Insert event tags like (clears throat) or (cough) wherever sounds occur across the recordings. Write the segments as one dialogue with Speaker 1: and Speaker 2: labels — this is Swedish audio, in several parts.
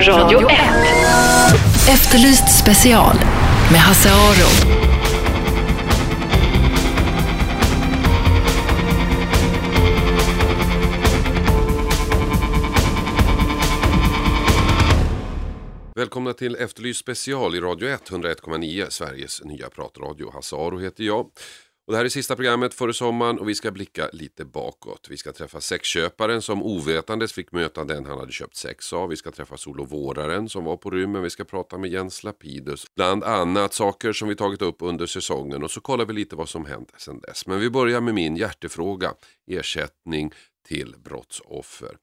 Speaker 1: Radio 1.
Speaker 2: Efterlyst special med Hasse Aro.
Speaker 3: Välkomna till Efterlyst special i Radio 1, 101,9, Sveriges nya pratradio. Hasse Aro heter jag. Och det här är sista programmet före sommaren och vi ska blicka lite bakåt. Vi ska träffa sexköparen som ovetandes fick möta den han hade köpt sex av. Vi ska träffa solovåraren som var på rymmen. Vi ska prata med Jens Lapidus. Bland annat saker som vi tagit upp under säsongen och så kollar vi lite vad som hänt sedan dess. Men vi börjar med min hjärtefråga. Ersättning till brottsoffer.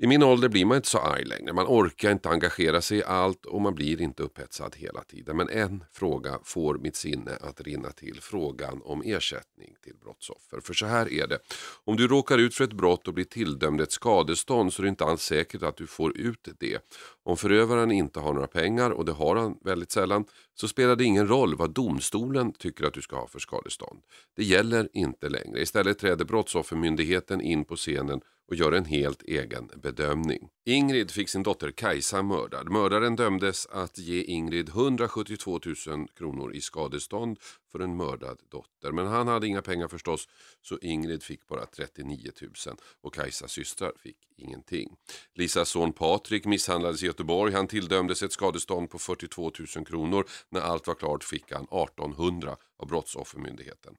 Speaker 3: I min ålder blir man inte så arg längre. Man orkar inte engagera sig i allt och man blir inte upphetsad hela tiden. Men en fråga får mitt sinne att rinna till. Frågan om ersättning till brottsoffer. För så här är det. Om du råkar ut för ett brott och blir tilldömd ett skadestånd så är det inte alls säkert att du får ut det. Om förövaren inte har några pengar, och det har han väldigt sällan, så spelar det ingen roll vad domstolen tycker att du ska ha för skadestånd. Det gäller inte längre. Istället träder Brottsoffermyndigheten in på scenen och gör en helt egen bedömning. Ingrid fick sin dotter Kajsa mördad. Mördaren dömdes att ge Ingrid 172 000 kronor i skadestånd för en mördad dotter. Men han hade inga pengar förstås så Ingrid fick bara 39 000 och Kajsas systrar fick ingenting. Lisas son Patrik misshandlades i Göteborg. Han tilldömdes ett skadestånd på 42 000 kronor. När allt var klart fick han 1800 av Brottsoffermyndigheten.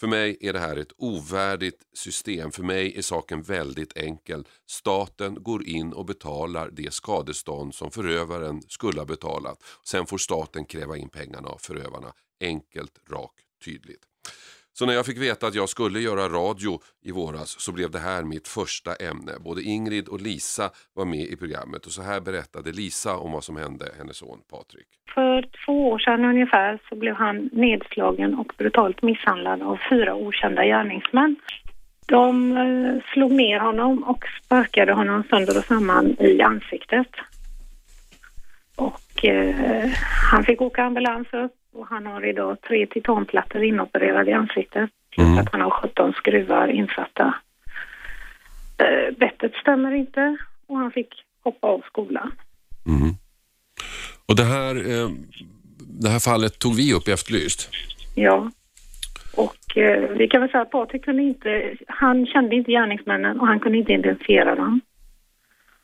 Speaker 3: För mig är det här ett ovärdigt system. För mig är saken väldigt enkel. Staten går in och betalar det skadestånd som förövaren skulle ha betalat. Sen får staten kräva in pengarna av förövarna. Enkelt, rakt, tydligt. Så när jag fick veta att jag skulle göra radio i våras så blev det här mitt första ämne. Både Ingrid och Lisa var med i programmet och så här berättade Lisa om vad som hände hennes son Patrik.
Speaker 4: För två år sedan ungefär så blev han nedslagen och brutalt misshandlad av fyra okända gärningsmän. De eh, slog ner honom och sparkade honom sönder och samman i ansiktet. Och eh, han fick åka ambulans upp och han har idag tre titanplattor inopererade i ansiktet. Mm. Att han har 17 skruvar insatta. Eh, bettet stämmer inte och han fick hoppa av skolan.
Speaker 3: Mm. Och det här, eh, det här fallet tog vi upp i Efterlyst?
Speaker 4: Ja. Och eh, vi kan väl säga att Patrik kunde inte, han kände inte gärningsmännen och han kunde inte identifiera dem.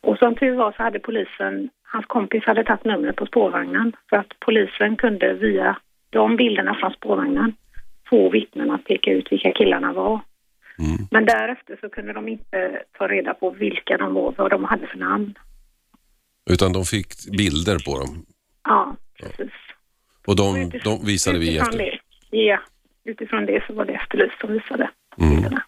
Speaker 4: Och som tur var så hade polisen, hans kompis hade tagit numret på spårvagnen för att polisen kunde via de bilderna från spårvagnen få vittnen att peka ut vilka killarna var. Mm. Men därefter så kunde de inte ta reda på vilka de var, vad de hade för namn.
Speaker 3: Utan de fick bilder på dem?
Speaker 4: Ja, precis. Ja.
Speaker 3: Och de, utifrån, de visade vi efter?
Speaker 4: Det, ja, utifrån det så var det Efterlyst som visade mm. bilderna.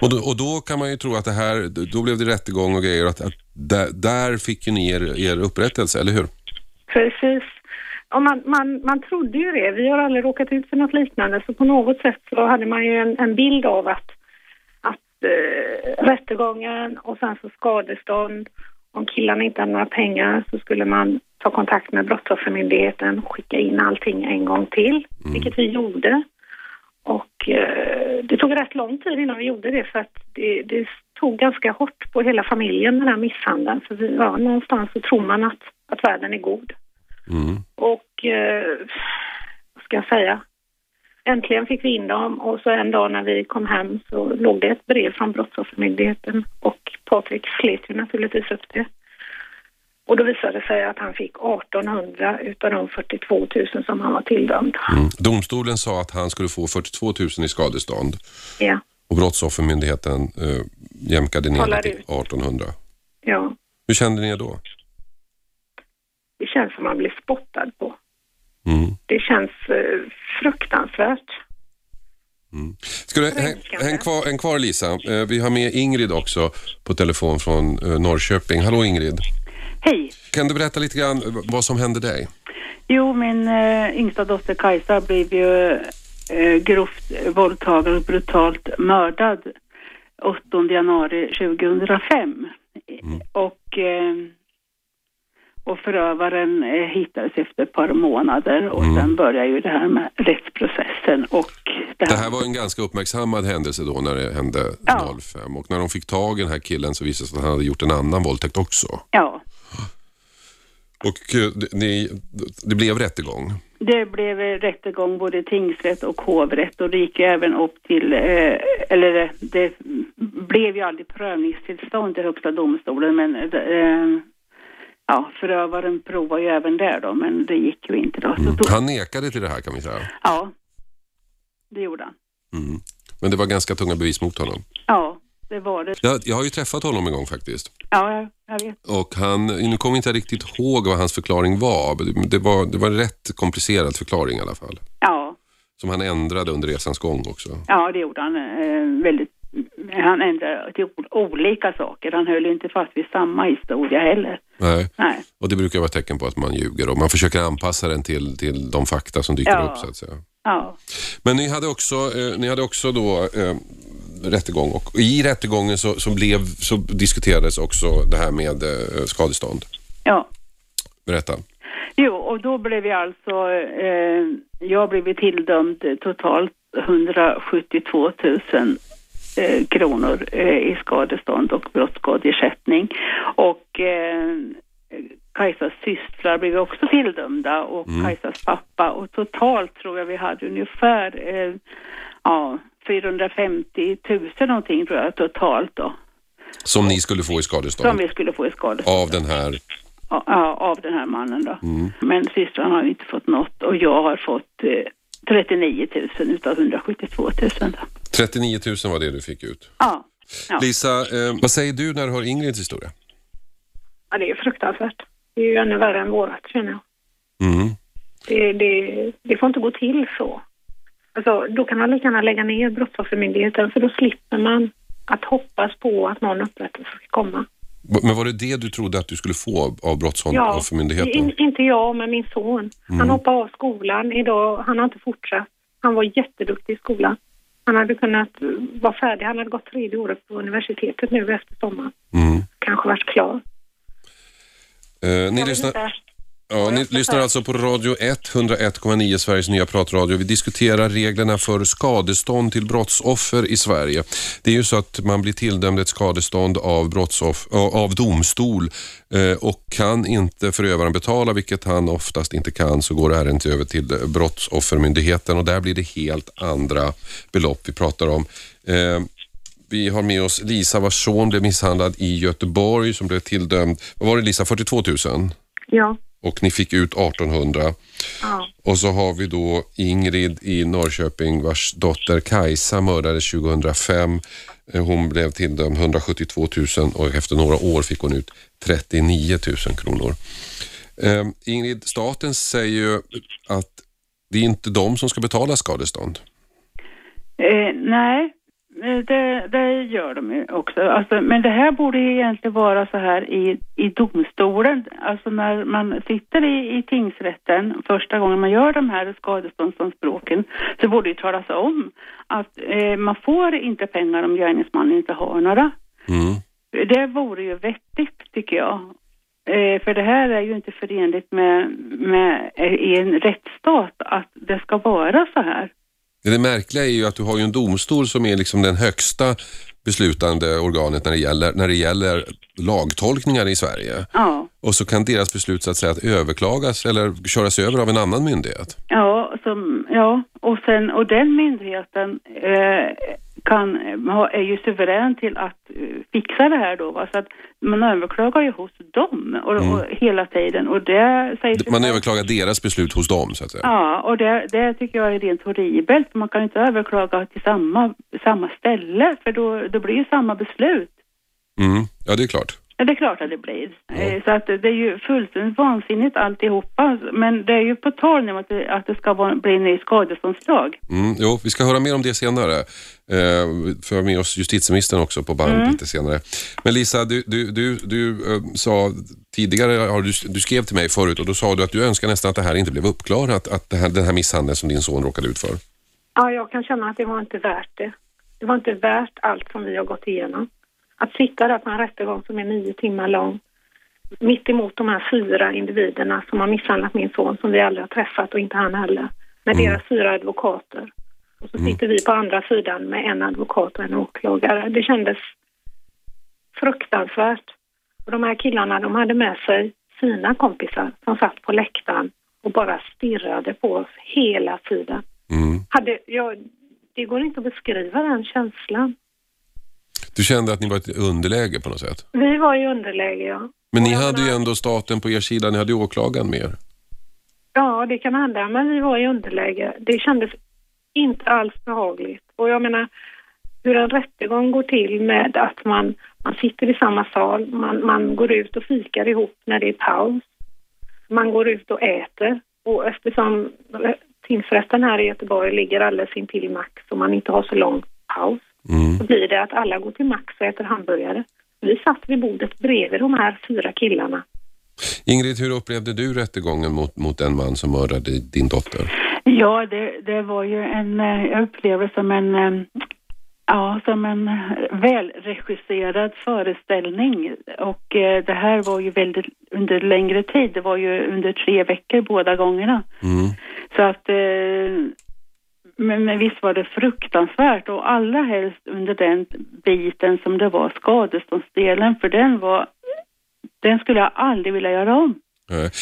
Speaker 3: Och då, och då, kan man ju tro att det här, då blev det rättegång och grejer, att, att där, där fick ju ni er, er upprättelse, eller hur?
Speaker 4: Precis. Och man, man, man trodde ju det. Vi har aldrig råkat ut för något liknande, så på något sätt så hade man ju en, en bild av att, att äh, rättegången och sen så skadestånd. Om killarna inte hade några pengar så skulle man ta kontakt med Brottsoffermyndigheten och skicka in allting en gång till, mm. vilket vi gjorde. Och eh, det tog rätt lång tid innan vi gjorde det för att det, det tog ganska hårt på hela familjen den här misshandeln. För vi, ja, någonstans så tror man att, att världen är god. Mm. Och eh, vad ska jag säga? Äntligen fick vi in dem och så en dag när vi kom hem så låg det ett brev från Brottsoffermyndigheten och Patrik slet ju naturligtvis upp det. Och då visade det sig att han fick 1800 utav de 42 000 som han var tilldömd. Mm.
Speaker 3: Domstolen sa att han skulle få 42 000 i skadestånd.
Speaker 4: Ja.
Speaker 3: Och Brottsoffermyndigheten eh, jämkade ner det till 1800.
Speaker 4: Ja.
Speaker 3: Hur kände ni då?
Speaker 4: Det känns som man blir spottad på. Mm. Det känns eh, fruktansvärt.
Speaker 3: Mm. Ska du, häng, häng, kvar, häng kvar Lisa. Eh, vi har med Ingrid också på telefon från eh, Norrköping. Hallå Ingrid.
Speaker 5: Hej.
Speaker 3: Kan du berätta lite grann vad som hände dig?
Speaker 5: Jo, min äh, yngsta dotter Kajsa blev ju äh, grovt våldtagen och brutalt mördad 8 januari 2005. Mm. Och, äh, och förövaren äh, hittades efter ett par månader och mm. sen började ju det här med rättsprocessen. Och
Speaker 3: det, här... det här var en ganska uppmärksammad händelse då när det hände ja. 05 och när de fick tag i den här killen så visade det sig att han hade gjort en annan våldtäkt också.
Speaker 5: Ja.
Speaker 3: Och eh, det- ni, det blev rättegång.
Speaker 5: Det blev eh, rättegång både i tingsrätt och hovrätt och det gick även upp till, eh, eller det, det blev ju aldrig prövningstillstånd till Högsta domstolen men eh, ja, förövaren provade ju även där då men det gick ju inte då.
Speaker 3: Mm. Han nekade till det här kan vi säga.
Speaker 5: ja, det gjorde han.
Speaker 3: Mm. Men det var ganska tunga bevis mot honom.
Speaker 5: Ja, det var det.
Speaker 3: Jag, jag har ju träffat honom en gång faktiskt.
Speaker 5: Ja, jag vet.
Speaker 3: Och han, nu kommer jag inte riktigt ihåg vad hans förklaring var. men Det var, det var en rätt komplicerad förklaring i alla fall.
Speaker 5: Ja,
Speaker 3: Som han ändrade under resans gång också.
Speaker 5: ja det gjorde han eh, väldigt. Han ändrade till olika saker. Han höll inte fast vid samma historia heller.
Speaker 3: Nej.
Speaker 5: Nej.
Speaker 3: Och det brukar vara ett tecken på att man ljuger och man försöker anpassa den till, till de fakta som dyker
Speaker 5: Ja.
Speaker 3: upp så att säga.
Speaker 5: Ja,
Speaker 3: Men ni hade också, eh, ni hade också då eh, rättegång och i rättegången så, så, blev, så diskuterades också det här med eh, skadestånd.
Speaker 5: ja.
Speaker 3: Berätta.
Speaker 5: Jo, och då blev jag alltså, eh, jag blev tilldömd totalt 172 000 eh, kronor eh, i skadestånd och brottsskadeersättning. Och eh, Kajsas systrar blev också tilldömda och Kajsas pappa och totalt tror jag vi hade ungefär eh, ja, 450 000 någonting tror jag totalt då
Speaker 3: Som ni skulle få i
Speaker 5: som
Speaker 3: skadestånd
Speaker 5: vi skulle få i skadestånd.
Speaker 3: av den här.
Speaker 5: Ja, av den här mannen då. Men systrarna har inte fått något och jag har fått eh, 39 000 utav 172 000 då.
Speaker 3: 39 000 var det du fick ut.
Speaker 5: Ja. ja.
Speaker 3: Lisa, eh, vad säger du när du hör Ingrids historia?
Speaker 4: Ja, det är fruktansvärt. Det är ju ännu värre än vårat känner jag.
Speaker 3: Mm.
Speaker 4: Det, det, det får inte gå till så. Alltså, då kan man lika gärna lägga ner Brottsoffermyndigheten för då slipper man att hoppas på att någon upprättelse ska komma.
Speaker 3: Men var det det du trodde att du skulle få av Brottsoffermyndigheten?
Speaker 4: in, inte jag, men min son. Han hoppade av skolan idag. Han har inte fortsatt. Han var jätteduktig i skolan. Han hade kunnat vara färdig. Han hade gått tredje året på universitetet nu efter sommaren.
Speaker 3: Mm.
Speaker 4: Kanske varit klar.
Speaker 3: Eh, ni lyssnar. Ja, ni lyssnar alltså på Radio 1, 101,9 Sveriges nya pratradio. Vi diskuterar reglerna för skadestånd till brottsoffer i Sverige. Det är ju så att man blir tilldömd ett skadestånd av, brottsoff, av domstol eh, och kan inte förövaren betala, vilket han oftast inte kan, så går ärendet över till eh, Brottsoffermyndigheten och där blir det helt andra belopp vi pratar om. Eh, vi har med oss Lisa vars son blev misshandlad i Göteborg som blev tilldömd, vad var det Lisa, 42 000?
Speaker 4: Ja.
Speaker 3: Och ni fick ut 1800.
Speaker 4: ja.
Speaker 3: Och så har vi då Ingrid i Norrköping vars dotter Kajsa mördades 2005. Eh, Hon blev tilldömd 172 000 och efter några år fick hon ut 39 000 kronor. Eh, Ingrid, staten säger ju att det är inte de som ska betala skadestånd.
Speaker 5: Eh, nej, det, det gör de ju också. Alltså, men det här borde egentligen vara så här i, i domstolen. Alltså när man sitter i, i tingsrätten första gången man gör de här skadeståndsanspråken så borde det talas om att eh, man får inte pengar om gärningsmannen inte har några.
Speaker 3: Mm.
Speaker 5: Det vore ju vettigt tycker jag. Eh, för det här är ju inte förenligt med, med eh, i en rättsstat att det ska vara så här.
Speaker 3: Det märkliga är ju att du har ju en domstol som är liksom den högsta beslutande organet när det gäller, när det gäller lagtolkningar i Sverige.
Speaker 5: Ja.
Speaker 3: Och så kan deras beslut så att säga att överklagas eller köras över av en annan myndighet.
Speaker 5: Ja, som, ja. Och, sen, och den myndigheten eh, kan, är ju suverän till att eh, fixa det här då. Va? Så att man överklagar ju hos dem och, och hela tiden. Och det säger
Speaker 3: Mm. Man överklagar deras beslut hos dem så att säga.
Speaker 5: Ja, och det, det tycker jag är rent horribelt. Man kan inte överklaga till samma, samma ställe för då, då blir ju samma beslut.
Speaker 3: Mm. Ja, det är klart.
Speaker 5: Ja, det är klart att det blir. Eh, Så att det är ju fullständigt vansinnigt alltihopa. Men det är ju på tal nu att det, att det ska vara, bli en ny skadeståndslag.
Speaker 3: Mm. Jo, vi ska höra mer om det senare. Eh, för med oss justitieministern också på band lite senare. Men Lisa, du, du, du, du eh, sa tidigare, har du, du skrev till mig förut och då sa du att du önskar nästan att det här inte blev uppklarat, att det här, den här misshandeln som din son råkade ut för.
Speaker 4: Ja, jag kan känna att det var inte värt det. Det var inte värt allt som vi har gått igenom. Att sitta där på en rättegång som är nio timmar lång, mitt emot de här fyra individerna som har misshandlat min son, som vi aldrig har träffat och inte han heller, med deras fyra advokater. Och så sitter vi på andra sidan med en advokat och en åklagare. Det kändes fruktansvärt. Och de här killarna, de hade med sig sina kompisar som satt på läktaren och bara stirrade på oss hela tiden.
Speaker 3: Mm.
Speaker 4: Hade, jag, det går inte att beskriva den känslan.
Speaker 3: Du kände att ni var i ett underläge på något sätt?
Speaker 4: Vi var i underläge, ja.
Speaker 3: Men ni hade ju ändå staten på er sida, ni hade ju åklagaren med er.
Speaker 4: Ja, det kan hända, men vi var i underläge. Det kändes inte alls behagligt. Och jag menar, hur en rättegång går till med att man, man sitter i samma sal, man, man går ut och fikar ihop när det är paus. Man går ut och äter. Och eftersom tingsrätten här i Göteborg ligger alldeles intill Max och man inte har så lång paus,
Speaker 3: Mm.
Speaker 4: så blir det att alla går till Max och äter hamburgare. Vi satt vid bordet bredvid de här fyra killarna.
Speaker 3: Ingrid, hur upplevde du rättegången mot, mot den man som mördade din dotter?
Speaker 5: Ja, det, det var ju en, eh, jag upplevde som en, eh, ja, som en välregisserad föreställning. Och eh, det här var ju väldigt under längre tid. Det var ju under tre veckor båda gångerna.
Speaker 3: Mm.
Speaker 5: Så att, men, men visst var det fruktansvärt och allra helst under den biten som det var skadeståndsdelen, för den var, den skulle jag aldrig vilja göra om.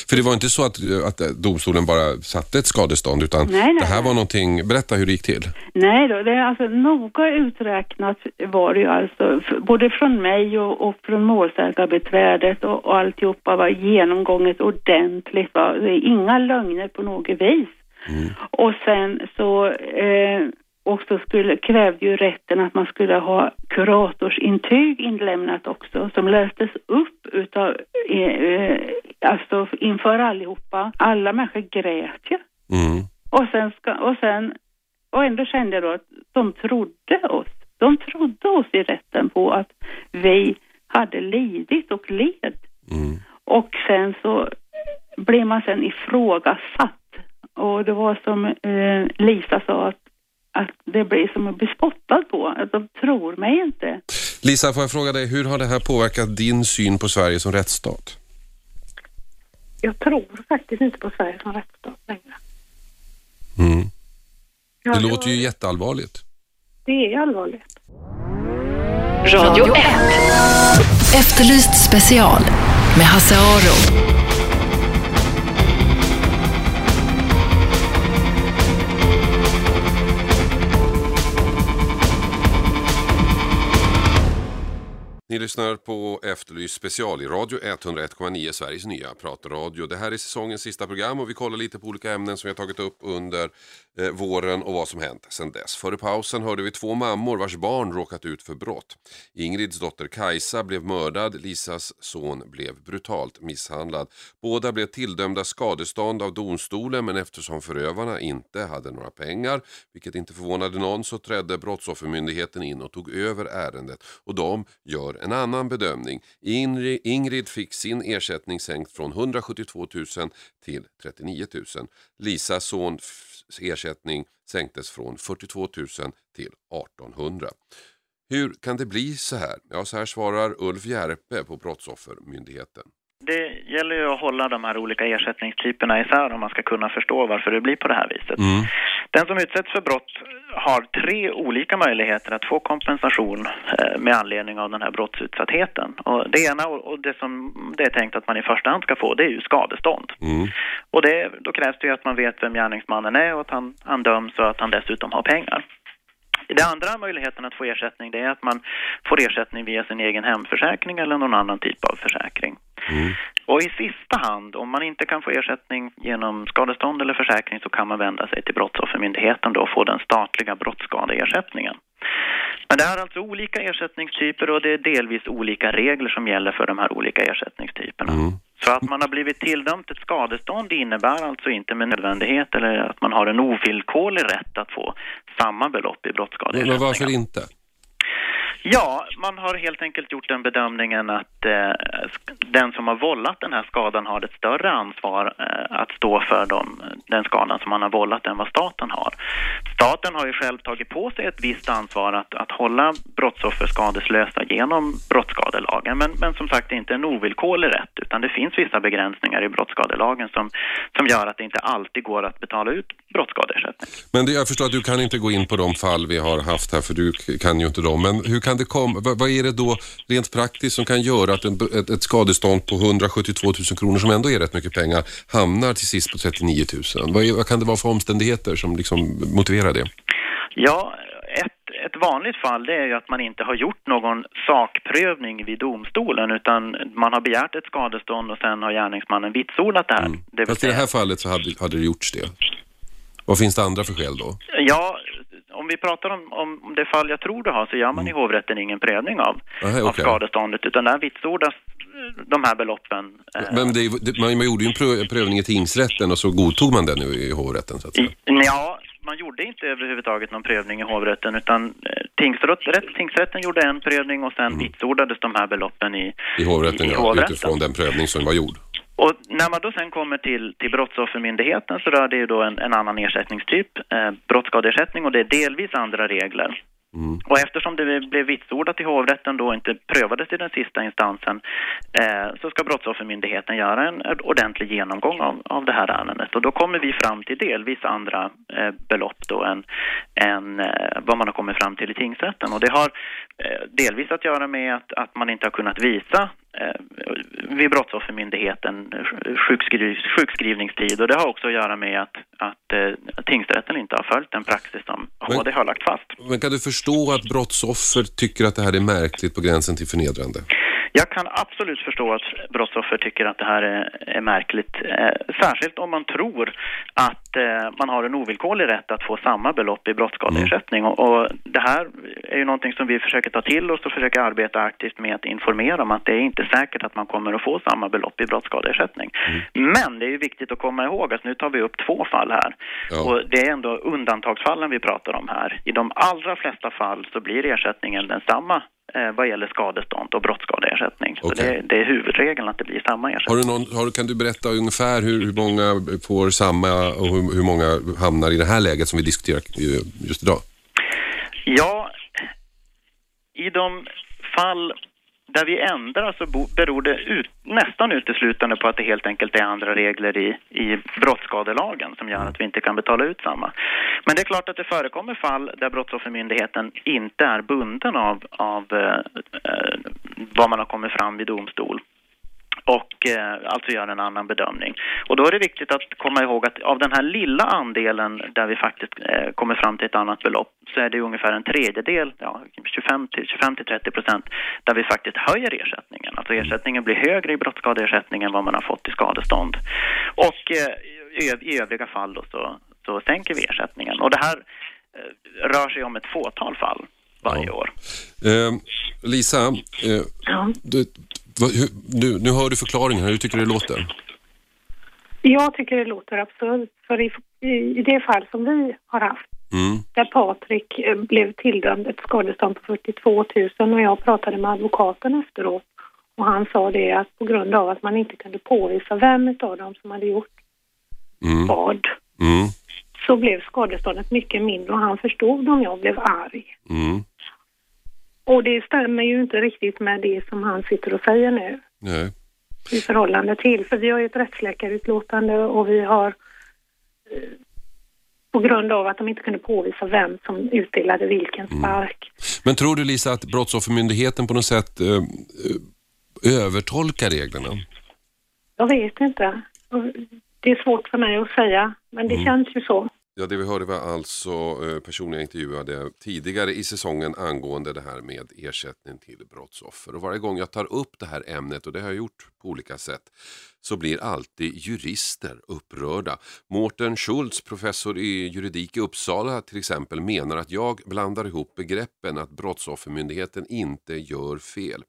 Speaker 3: För det var inte så att, att domstolen bara satte ett skadestånd utan
Speaker 5: Nej, nej,
Speaker 3: det här var någonting, berätta hur det gick till.
Speaker 5: Nej då, det är alltså noga uträknat var det ju alltså, både från mig och, och från målsägarbiträdet och, och alltihopa var genomgånget ordentligt. Va? Det är inga lögner på något vis.
Speaker 3: Mm.
Speaker 5: Och sen så eh, också skulle, krävde ju rätten att man skulle ha kuratorsintyg inlämnat också som lästes upp utav, eh, eh, alltså inför allihopa. Alla människor grät ju.
Speaker 3: Mm.
Speaker 5: Och sen, ska, och sen, och ändå kände jag då att de trodde oss. De trodde oss i rätten på att vi hade lidit och led.
Speaker 3: Mm.
Speaker 5: Och sen så blev man sen ifrågasatt. Och det var som eh, Lisa sa att, att det blir som att bli spottad på. Att de tror mig inte.
Speaker 3: Lisa, får jag fråga dig, hur har det här påverkat din syn på Sverige som rättsstat?
Speaker 4: Jag tror faktiskt inte på Sverige som rättsstat längre.
Speaker 3: Mm.
Speaker 4: Ja,
Speaker 3: Det
Speaker 4: var-
Speaker 3: låter ju jätteallvarligt.
Speaker 4: Det är allvarligt.
Speaker 2: Radio 1. Efterlyst special med Hasse Aro.
Speaker 3: Ni lyssnar på Efterlyst special i Radio 101,9 Sveriges nya pratradio. Det här är säsongens sista program och vi kollar lite på olika ämnen som vi har tagit upp under eh, våren och vad som hänt sedan dess. Före pausen hörde vi två mammor vars barn råkat ut för brott. Ingrids dotter Kajsa blev mördad, Lisas son blev brutalt misshandlad. Båda blev tilldömda skadestånd av domstolen men eftersom förövarna inte hade några pengar, vilket inte förvånade någon, så trädde Brottsoffermyndigheten in och tog över ärendet och de gör en annan bedömning. Ingrid, fick sin ersättning sänkt från 172 000 till 39 000. Lisas sons ersättning sänktes från 42 000 till 1800. Hur kan det bli så här? Ja, så här svarar Ulf Järpe på Brottsoffermyndigheten.
Speaker 1: Det gäller ju att hålla de här olika ersättningstyperna isär om man ska kunna förstå varför det blir på det här viset.
Speaker 3: Mm.
Speaker 1: Den som utsätts för brott har tre olika möjligheter att få kompensation eh, med anledning av den här brottsutsattheten. Och det ena och och det som det är tänkt att man i första hand ska få det är ju skadestånd.
Speaker 3: Mm.
Speaker 1: Och det, då krävs det ju att man vet vem gärningsmannen är och att han, han döms och att han dessutom har pengar. Den andra möjligheten att få ersättning det är att man får ersättning via sin egen hemförsäkring eller någon annan typ av försäkring.
Speaker 3: Mm.
Speaker 1: Och i sista hand, om man inte kan få ersättning genom skadestånd eller försäkring så kan man vända sig till Brottsoffermyndigheten då och få den statliga brottsskadeersättningen. Men det är alltså olika ersättningstyper och det är delvis olika regler som gäller för de här olika ersättningstyperna.
Speaker 3: Mm.
Speaker 1: Så att man har blivit tilldömt ett skadestånd innebär alltså inte med nödvändighet eller att man har en ovillkorlig rätt att få samma belopp i
Speaker 3: Men varför inte?
Speaker 1: Ja, man har helt enkelt gjort den bedömningen att eh, den som har vållat den här skadan har ett större ansvar eh, att stå för de, den skadan som man har vållat än vad staten har. Staten har ju själv tagit på sig ett visst ansvar att, att hålla brottsoffer skadeslösa genom brottsskadelagen, men, men som sagt det är inte en ovillkorlig rätt utan det finns vissa begränsningar i brottsskadelagen som, som gör att det inte alltid går att betala ut brottsskadeersättning.
Speaker 3: Men det, jag förstår att du kan inte gå in på de fall vi har haft här för du kan ju inte dem. Men hur kan det komma, vad, vad är det då rent praktiskt som kan göra att en, ett, ett skadestånd på 172 000 kronor som ändå är rätt mycket pengar hamnar till sist på 39 000? Vad, är, vad kan det vara för omständigheter som liksom motiverar det?
Speaker 1: Ja, ett, ett vanligt fall det är ju att man inte har gjort någon sakprövning vid domstolen utan man har begärt ett skadestånd och sen har gärningsmannen vitsordat det här. Det vill
Speaker 3: Fast i det här fallet så hade, hade det gjorts det. Vad finns det andra för skäl då?
Speaker 1: Ja, om vi pratar om, om det fall jag tror du har så gör man i hovrätten ingen prövning av,
Speaker 3: Aha,
Speaker 1: av skadeståndet utan där vitsordas de här beloppen. eh,
Speaker 3: Men det, man, man gjorde ju en prö, prövning i tingsrätten och så godtog man den nu i hovrätten så att säga.
Speaker 1: Ja, man gjorde inte överhuvudtaget någon prövning i hovrätten utan eh, tingsrätt, rätt, tingsrätten gjorde en prövning och sen vitsordades de här beloppen i,
Speaker 3: Mm. I hovrätten,
Speaker 1: i, i
Speaker 3: ja,
Speaker 1: hovrätten.
Speaker 3: utifrån den prövning som var gjord.
Speaker 1: Och när man då sen kommer till, till Brottsoffermyndigheten så rör det ju då en, en annan ersättningstyp, eh, brottsskadeersättning och det är delvis andra regler. Och eftersom det blev vitsordat i hovrätten då inte prövades i den sista instansen eh, så ska Brottsoffermyndigheten göra en ordentlig genomgång av, av det här ärendet. Och då kommer vi fram till delvis andra eh, belopp då än, än eh, vad man har kommit fram till i tingsrätten. Och det har eh, delvis att göra med att, att man inte har kunnat visa vid Brottsoffermyndigheten eh, sjukskriv, sjukskrivningstid och det har också att göra med att, att eh, tingsrätten inte har följt den praxis som
Speaker 3: Men-
Speaker 1: HD har lagt fast.
Speaker 3: Men kan du förstå att brottsoffer tycker att det här är märkligt på gränsen till förnedrande?
Speaker 1: Jag kan absolut förstå att brottsoffer tycker att det här är, är märkligt. Eh, särskilt om man tror att eh, man har en ovillkorlig rätt att få samma belopp i brottsskadeersättning. Och, och det här är ju någonting som vi försöker ta till oss och försöker arbeta aktivt med att informera om att det är inte säkert att man kommer att få samma belopp i brottsskadeersättning. Men det är ju viktigt att komma ihåg att nu tar vi upp två fall här.
Speaker 3: Ja.
Speaker 1: Och det är ändå undantagsfallen vi pratar om här. I de allra flesta fall så blir ersättningen densamma vad gäller skadestånd och brottsskadeersättning. Så
Speaker 3: Okej.
Speaker 1: det, det är huvudregeln att det blir samma ersättning.
Speaker 3: Har du någon, har, kan du berätta ungefär hur, hur många får samma och hur, hur många hamnar i det här läget som vi diskuterar eh, just idag?
Speaker 1: Ja, i de fall där vi ändrar så beror det ut, nästan uteslutande på att det helt enkelt är andra regler i, i brottsskadelagen som gör att vi inte kan betala ut samma. Men det är klart att det förekommer fall där Brottsoffermyndigheten inte är bunden av, av eh, eh vad man har kommit fram vid domstol och eh, alltså gör en annan bedömning. Och då är det viktigt att komma ihåg att av den här lilla andelen där vi faktiskt eh, kommer fram till ett annat belopp så är det ungefär en tredjedel, ja, 25 till 25 till 30 procent, där vi faktiskt höjer ersättningen. Alltså ersättningen blir högre i brottsskadeersättning än vad man har fått i skadestånd. Och eh, i, i övriga fall då så, så sänker vi ersättningen. Och det här eh, rör sig om ett fåtal fall varje
Speaker 3: Ja.
Speaker 1: år.
Speaker 3: Eh, Lisa, eh,
Speaker 4: Ja.
Speaker 3: du, nu, nu hör du förklaringen, hur tycker du det låter?
Speaker 4: Jag tycker det låter absurt, för i, i, det fall som vi har haft,
Speaker 3: Mm.
Speaker 4: där Patrik eh, blev tilldömd ett skadestånd på 42 000 och jag pratade med advokaten efteråt och han sa det att på grund av att man inte kunde påvisa vem av dem som hade gjort
Speaker 3: Mm.
Speaker 4: vad
Speaker 3: Mm.
Speaker 4: så blev skadeståndet mycket mindre och han förstod om jag blev arg.
Speaker 3: Mm.
Speaker 4: Och det stämmer ju inte riktigt med det som han sitter och säger nu
Speaker 3: Nej.
Speaker 4: i förhållande till, för vi har ju ett rättsläkarutlåtande och vi har eh, på grund av att de inte kunde påvisa vem som utdelade vilken spark.
Speaker 3: Men tror du Lisa att Brottsoffermyndigheten på något sätt eh, eh, övertolkar reglerna?
Speaker 4: Jag vet inte. Det är svårt för mig att säga, men det känns ju så.
Speaker 3: Ja, det vi hörde var alltså eh, personer jag intervjuade tidigare i säsongen angående det här med ersättning till brottsoffer. Och varje gång jag tar upp det här ämnet, och det har jag gjort på olika sätt, så blir alltid jurister upprörda. Mårten Schultz, professor i juridik i Uppsala till exempel, menar att jag blandar ihop begreppen att Brottsoffermyndigheten inte gör fel.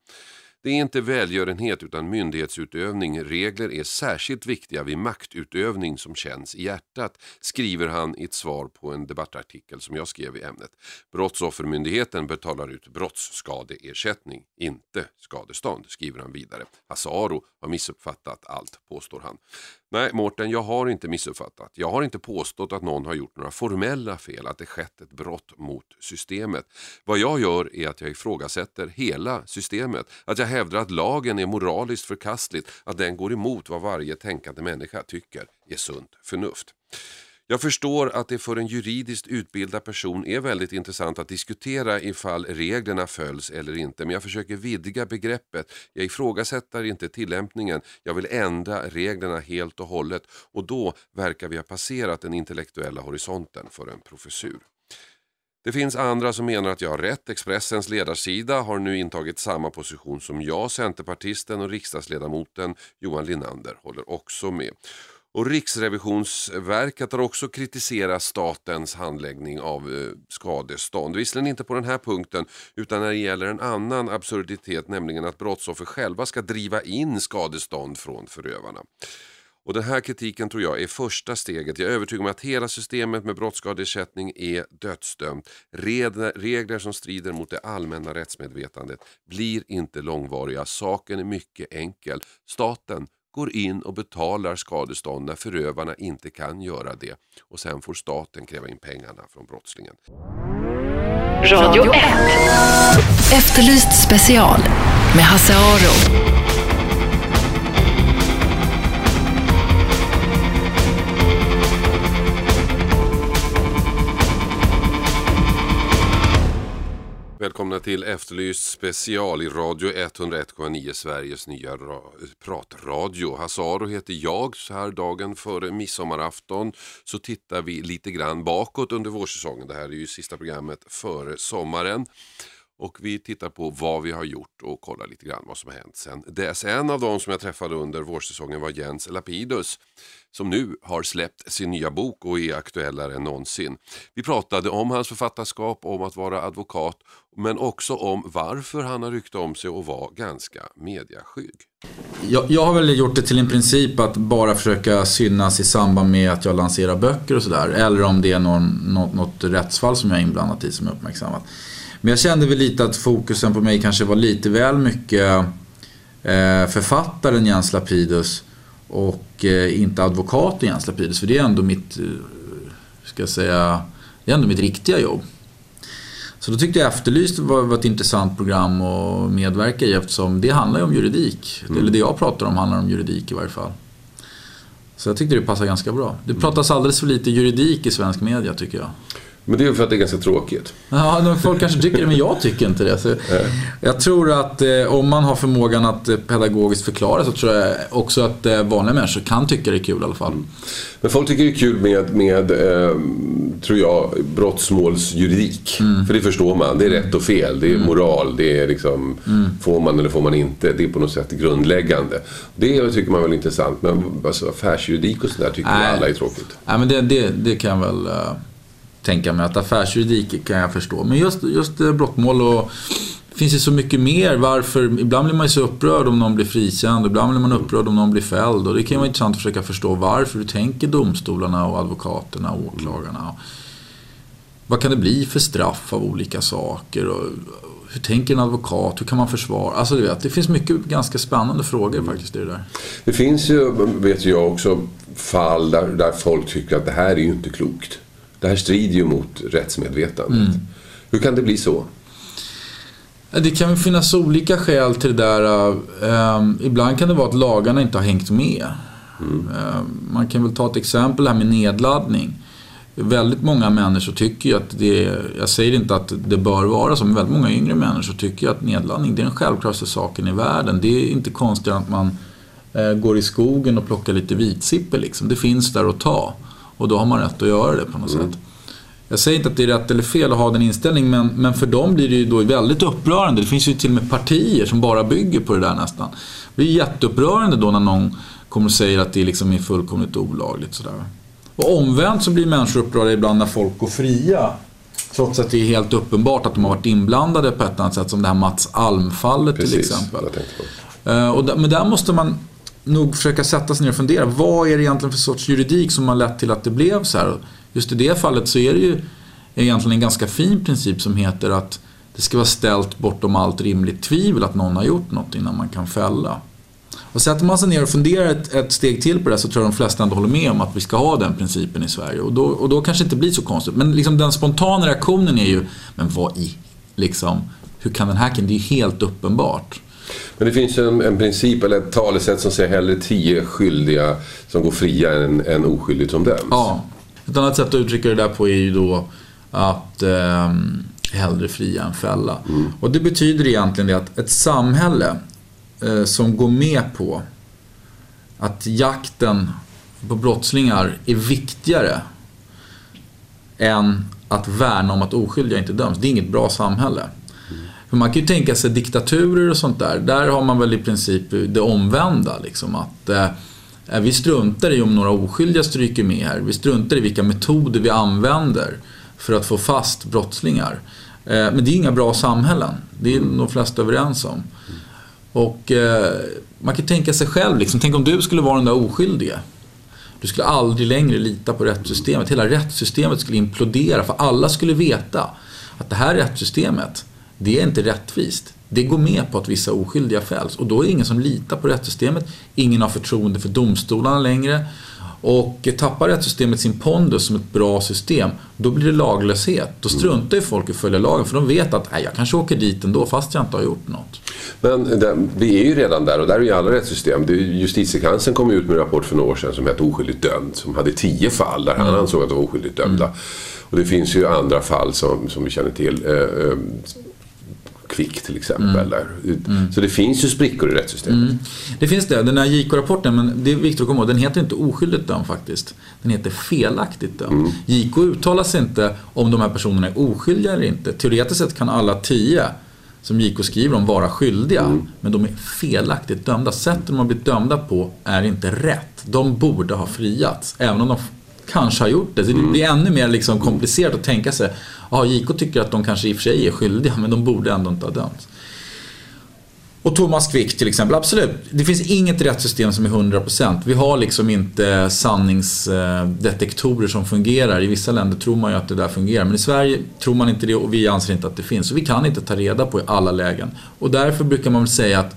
Speaker 3: Det är inte välgörenhet utan myndighetsutövning. Regler är särskilt viktiga vid maktutövning som känns i hjärtat, skriver han i ett svar på en debattartikel som jag skrev i ämnet. Brottsoffermyndigheten betalar ut brottsskadeersättning, inte skadestånd, skriver han vidare. Hasse Aro har missuppfattat allt, påstår han. Nej, Mårten, jag har inte missuppfattat. Jag har inte påstått att någon har gjort några formella fel, att det skett ett brott mot systemet. Vad jag gör är att jag ifrågasätter hela systemet. Att jag hävdar att lagen är moraliskt förkastligt, att den går emot vad varje tänkande människa tycker är sunt förnuft. Jag förstår att det för en juridiskt utbildad person är väldigt intressant att diskutera ifall reglerna följs eller inte. Men jag försöker vidga begreppet. Jag ifrågasätter inte tillämpningen. Jag vill ändra reglerna helt och hållet. Och då verkar vi ha passerat den intellektuella horisonten för en professur. Det finns andra som menar att jag har rätt. Expressens ledarsida har nu intagit samma position som jag. Centerpartisten och riksdagsledamoten Johan Linander håller också med. Och Riksrevisionsverket har också kritiserat statens handläggning av eh, skadestånd. Visserligen inte på den här punkten utan när det gäller en annan absurditet, nämligen att brottsoffer själva ska driva in skadestånd från förövarna. Och Den här kritiken tror jag är första steget. Jag är övertygad om att hela systemet med brottsskadeersättning är dödsdömt. Regler som strider mot det allmänna rättsmedvetandet blir inte långvariga. Saken är mycket enkel. Staten går in och betalar skadestånd när förövarna inte kan göra det och sen får staten kräva in pengarna från brottslingen.
Speaker 2: Radio 1. Efterlyst special med Hasse Aro.
Speaker 3: Välkomna till Efterlyst special i Radio 101,9 Sveriges nya pratradio. Hassaro heter jag. Så här dagen före midsommarafton så tittar vi lite grann bakåt under vårsäsongen. Det här är ju sista programmet före sommaren. Och vi tittar på vad vi har gjort och kollar lite grann vad som har hänt sen dess. En av dem som jag träffade under vårsäsongen var Jens Lapidus som nu har släppt sin nya bok och är aktuellare än någonsin. Vi pratade om hans författarskap, om att vara advokat men också om varför han har ryckt om sig och var ganska mediaskygg.
Speaker 6: Jag, jag har väl gjort det till en princip att bara försöka synas i samband med att jag lanserar böcker och sådär. Eller om det är någon, något, något rättsfall som jag är inblandad i som är uppmärksammat. Men jag kände väl lite att fokusen på mig kanske var lite väl mycket eh, författaren Jens Lapidus och eh, inte advokaten Jens Lapidus. För det är ändå mitt, eh, ska jag säga, det är ändå mitt riktiga jobb. Så då tyckte jag Efterlyst var, var ett intressant program att medverka i eftersom det handlar ju om juridik. Mm. Eller det jag pratar om handlar om juridik i varje fall. Så jag tyckte det passade ganska bra. Det pratas alldeles för lite juridik i svensk media tycker jag.
Speaker 3: Men det är för att det är ganska tråkigt.
Speaker 6: Ja, folk kanske tycker det, men jag tycker inte det. Så jag tror att eh, om man har förmågan att eh, pedagogiskt förklara så tror jag också att eh, vanliga människor kan tycka det är kul i alla fall. Mm.
Speaker 3: Men folk tycker det är kul med, med eh, tror jag, brottsmålsjuridik. Mm. För det förstår man. Det är rätt och fel. Det är mm. moral. Det är liksom, mm. får man eller får man inte. Det är på något sätt grundläggande. Det tycker man väl är intressant. Men alltså, affärsjuridik och sådär tycker Nej. alla är tråkigt.
Speaker 6: Nej, men det, det, det kan väl... Uh tänka mig att affärsjuridik kan jag förstå. Men just, just eh, brottmål och det finns ju så mycket mer. Varför? Ibland blir man ju så upprörd om någon blir frikänd. Ibland blir man upprörd om någon blir fälld. Och det kan ju vara intressant att försöka förstå varför. Hur tänker domstolarna och advokaterna och åklagarna? Vad kan det bli för straff av olika saker? Och hur tänker en advokat? Hur kan man försvara? Alltså du vet, det finns mycket ganska spännande frågor faktiskt i det där.
Speaker 3: Det finns ju, vet jag också, fall där, där folk tycker att det här är ju inte klokt. Det här strider ju mot rättsmedvetandet. Mm. Hur kan det bli så?
Speaker 6: Det kan finnas olika skäl till det där. Um, ibland kan det vara att lagarna inte har hängt med. Mm. Um, man kan väl ta ett exempel här med nedladdning. Väldigt många människor tycker ju att det är, jag säger inte att det bör vara så, men väldigt många yngre människor tycker att nedladdning det är den självklaraste saken i världen. Det är inte konstigt att man eh, går i skogen och plockar lite vitsipper liksom. Det finns där att ta. Och då har man rätt att göra det på något mm. sätt. Jag säger inte att det är rätt eller fel att ha den inställningen men, men för dem blir det ju då väldigt upprörande. Det finns ju till och med partier som bara bygger på det där nästan. Det blir jätteupprörande då när någon kommer och säger att det liksom är fullkomligt olagligt. Sådär. Och omvänt så blir människor upprörda ibland när folk går fria. Trots att det är helt uppenbart att de har varit inblandade på ett annat sätt. Som det här Mats Alm-fallet till exempel. Uh, men där måste man nog försöka sätta sig ner och fundera. Vad är det egentligen för sorts juridik som har lett till att det blev så här? Just i det fallet så är det ju egentligen en ganska fin princip som heter att det ska vara ställt bortom allt rimligt tvivel att någon har gjort något innan man kan fälla. Och sätter man sig ner och funderar ett, ett, steg till på det så tror jag de flesta ändå håller med om att vi ska ha den principen i Sverige. Och då, och då kanske det inte blir så konstigt. Men liksom den spontana reaktionen är ju, men vad i, liksom, hur kan den här Det är ju helt uppenbart.
Speaker 3: Men det finns en, en princip eller ett talesätt som säger hellre tio skyldiga som går fria än, än oskyldigt som döms.
Speaker 6: Ja. Ett annat sätt att uttrycka det där på är ju då att eh, hellre fria än fälla. Mm. Och det betyder egentligen det att ett samhälle eh, som går med på att jakten på brottslingar är viktigare än att värna om att oskyldiga inte döms. Det är inget bra samhälle. För man kan ju tänka sig diktaturer och sånt där. Där har man väl i princip det omvända. Liksom, att eh, eh, Vi struntar i om några oskyldiga stryker med här. Vi struntar i vilka metoder vi använder för att få fast brottslingar. Eh, men det är inga bra samhällen. Det är de flesta överens om. Och eh, man kan tänka sig själv, liksom, tänk om du skulle vara den där oskyldige. Du skulle aldrig längre lita på rättssystemet. Hela rättssystemet skulle implodera för alla skulle veta att det här rättssystemet, det är inte rättvist. Det går med på att vissa oskyldiga fälls och då är det ingen som litar på rättssystemet. Ingen har förtroende för domstolarna längre. Och tappar rättssystemet sin pondus som ett bra system, då blir det laglöshet. Då struntar ju folk i att följa lagen för de vet att nej, jag kanske åker dit ändå fast jag inte har gjort något.
Speaker 3: Men det, vi är ju redan där och där är ju alla rättssystem. Justitiekanslern kom ut med en rapport för några år sedan som hette Oskyldigt dömd. Som hade tio fall där han mm. ansåg att de var oskyldigt dömda. Mm. Och det finns ju andra fall som, som vi känner till. Eh, eh, Kvick till exempel. Mm. Mm. Så det finns ju sprickor i rättssystemet. Mm.
Speaker 6: Det finns det. Den här JK-rapporten, men det är viktigt att komma ihåg, den heter inte oskyldigt dömd faktiskt. Den heter felaktigt dömd. Mm. JK uttalar sig inte om de här personerna är oskyldiga eller inte. Teoretiskt sett kan alla tio som JK skriver om vara skyldiga. Mm. Men de är felaktigt dömda. Sättet de har blivit dömda på är inte rätt. De borde ha friats. Även om de kanske har gjort det. Så det blir ännu mer liksom komplicerat att tänka sig Ja, JK tycker att de kanske i och för sig är skyldiga men de borde ändå inte ha dömts. Och Thomas Quick till exempel, absolut. Det finns inget rättssystem som är 100%. Vi har liksom inte sanningsdetektorer som fungerar. I vissa länder tror man ju att det där fungerar. Men i Sverige tror man inte det och vi anser inte att det finns. Så vi kan inte ta reda på i alla lägen. Och därför brukar man väl säga att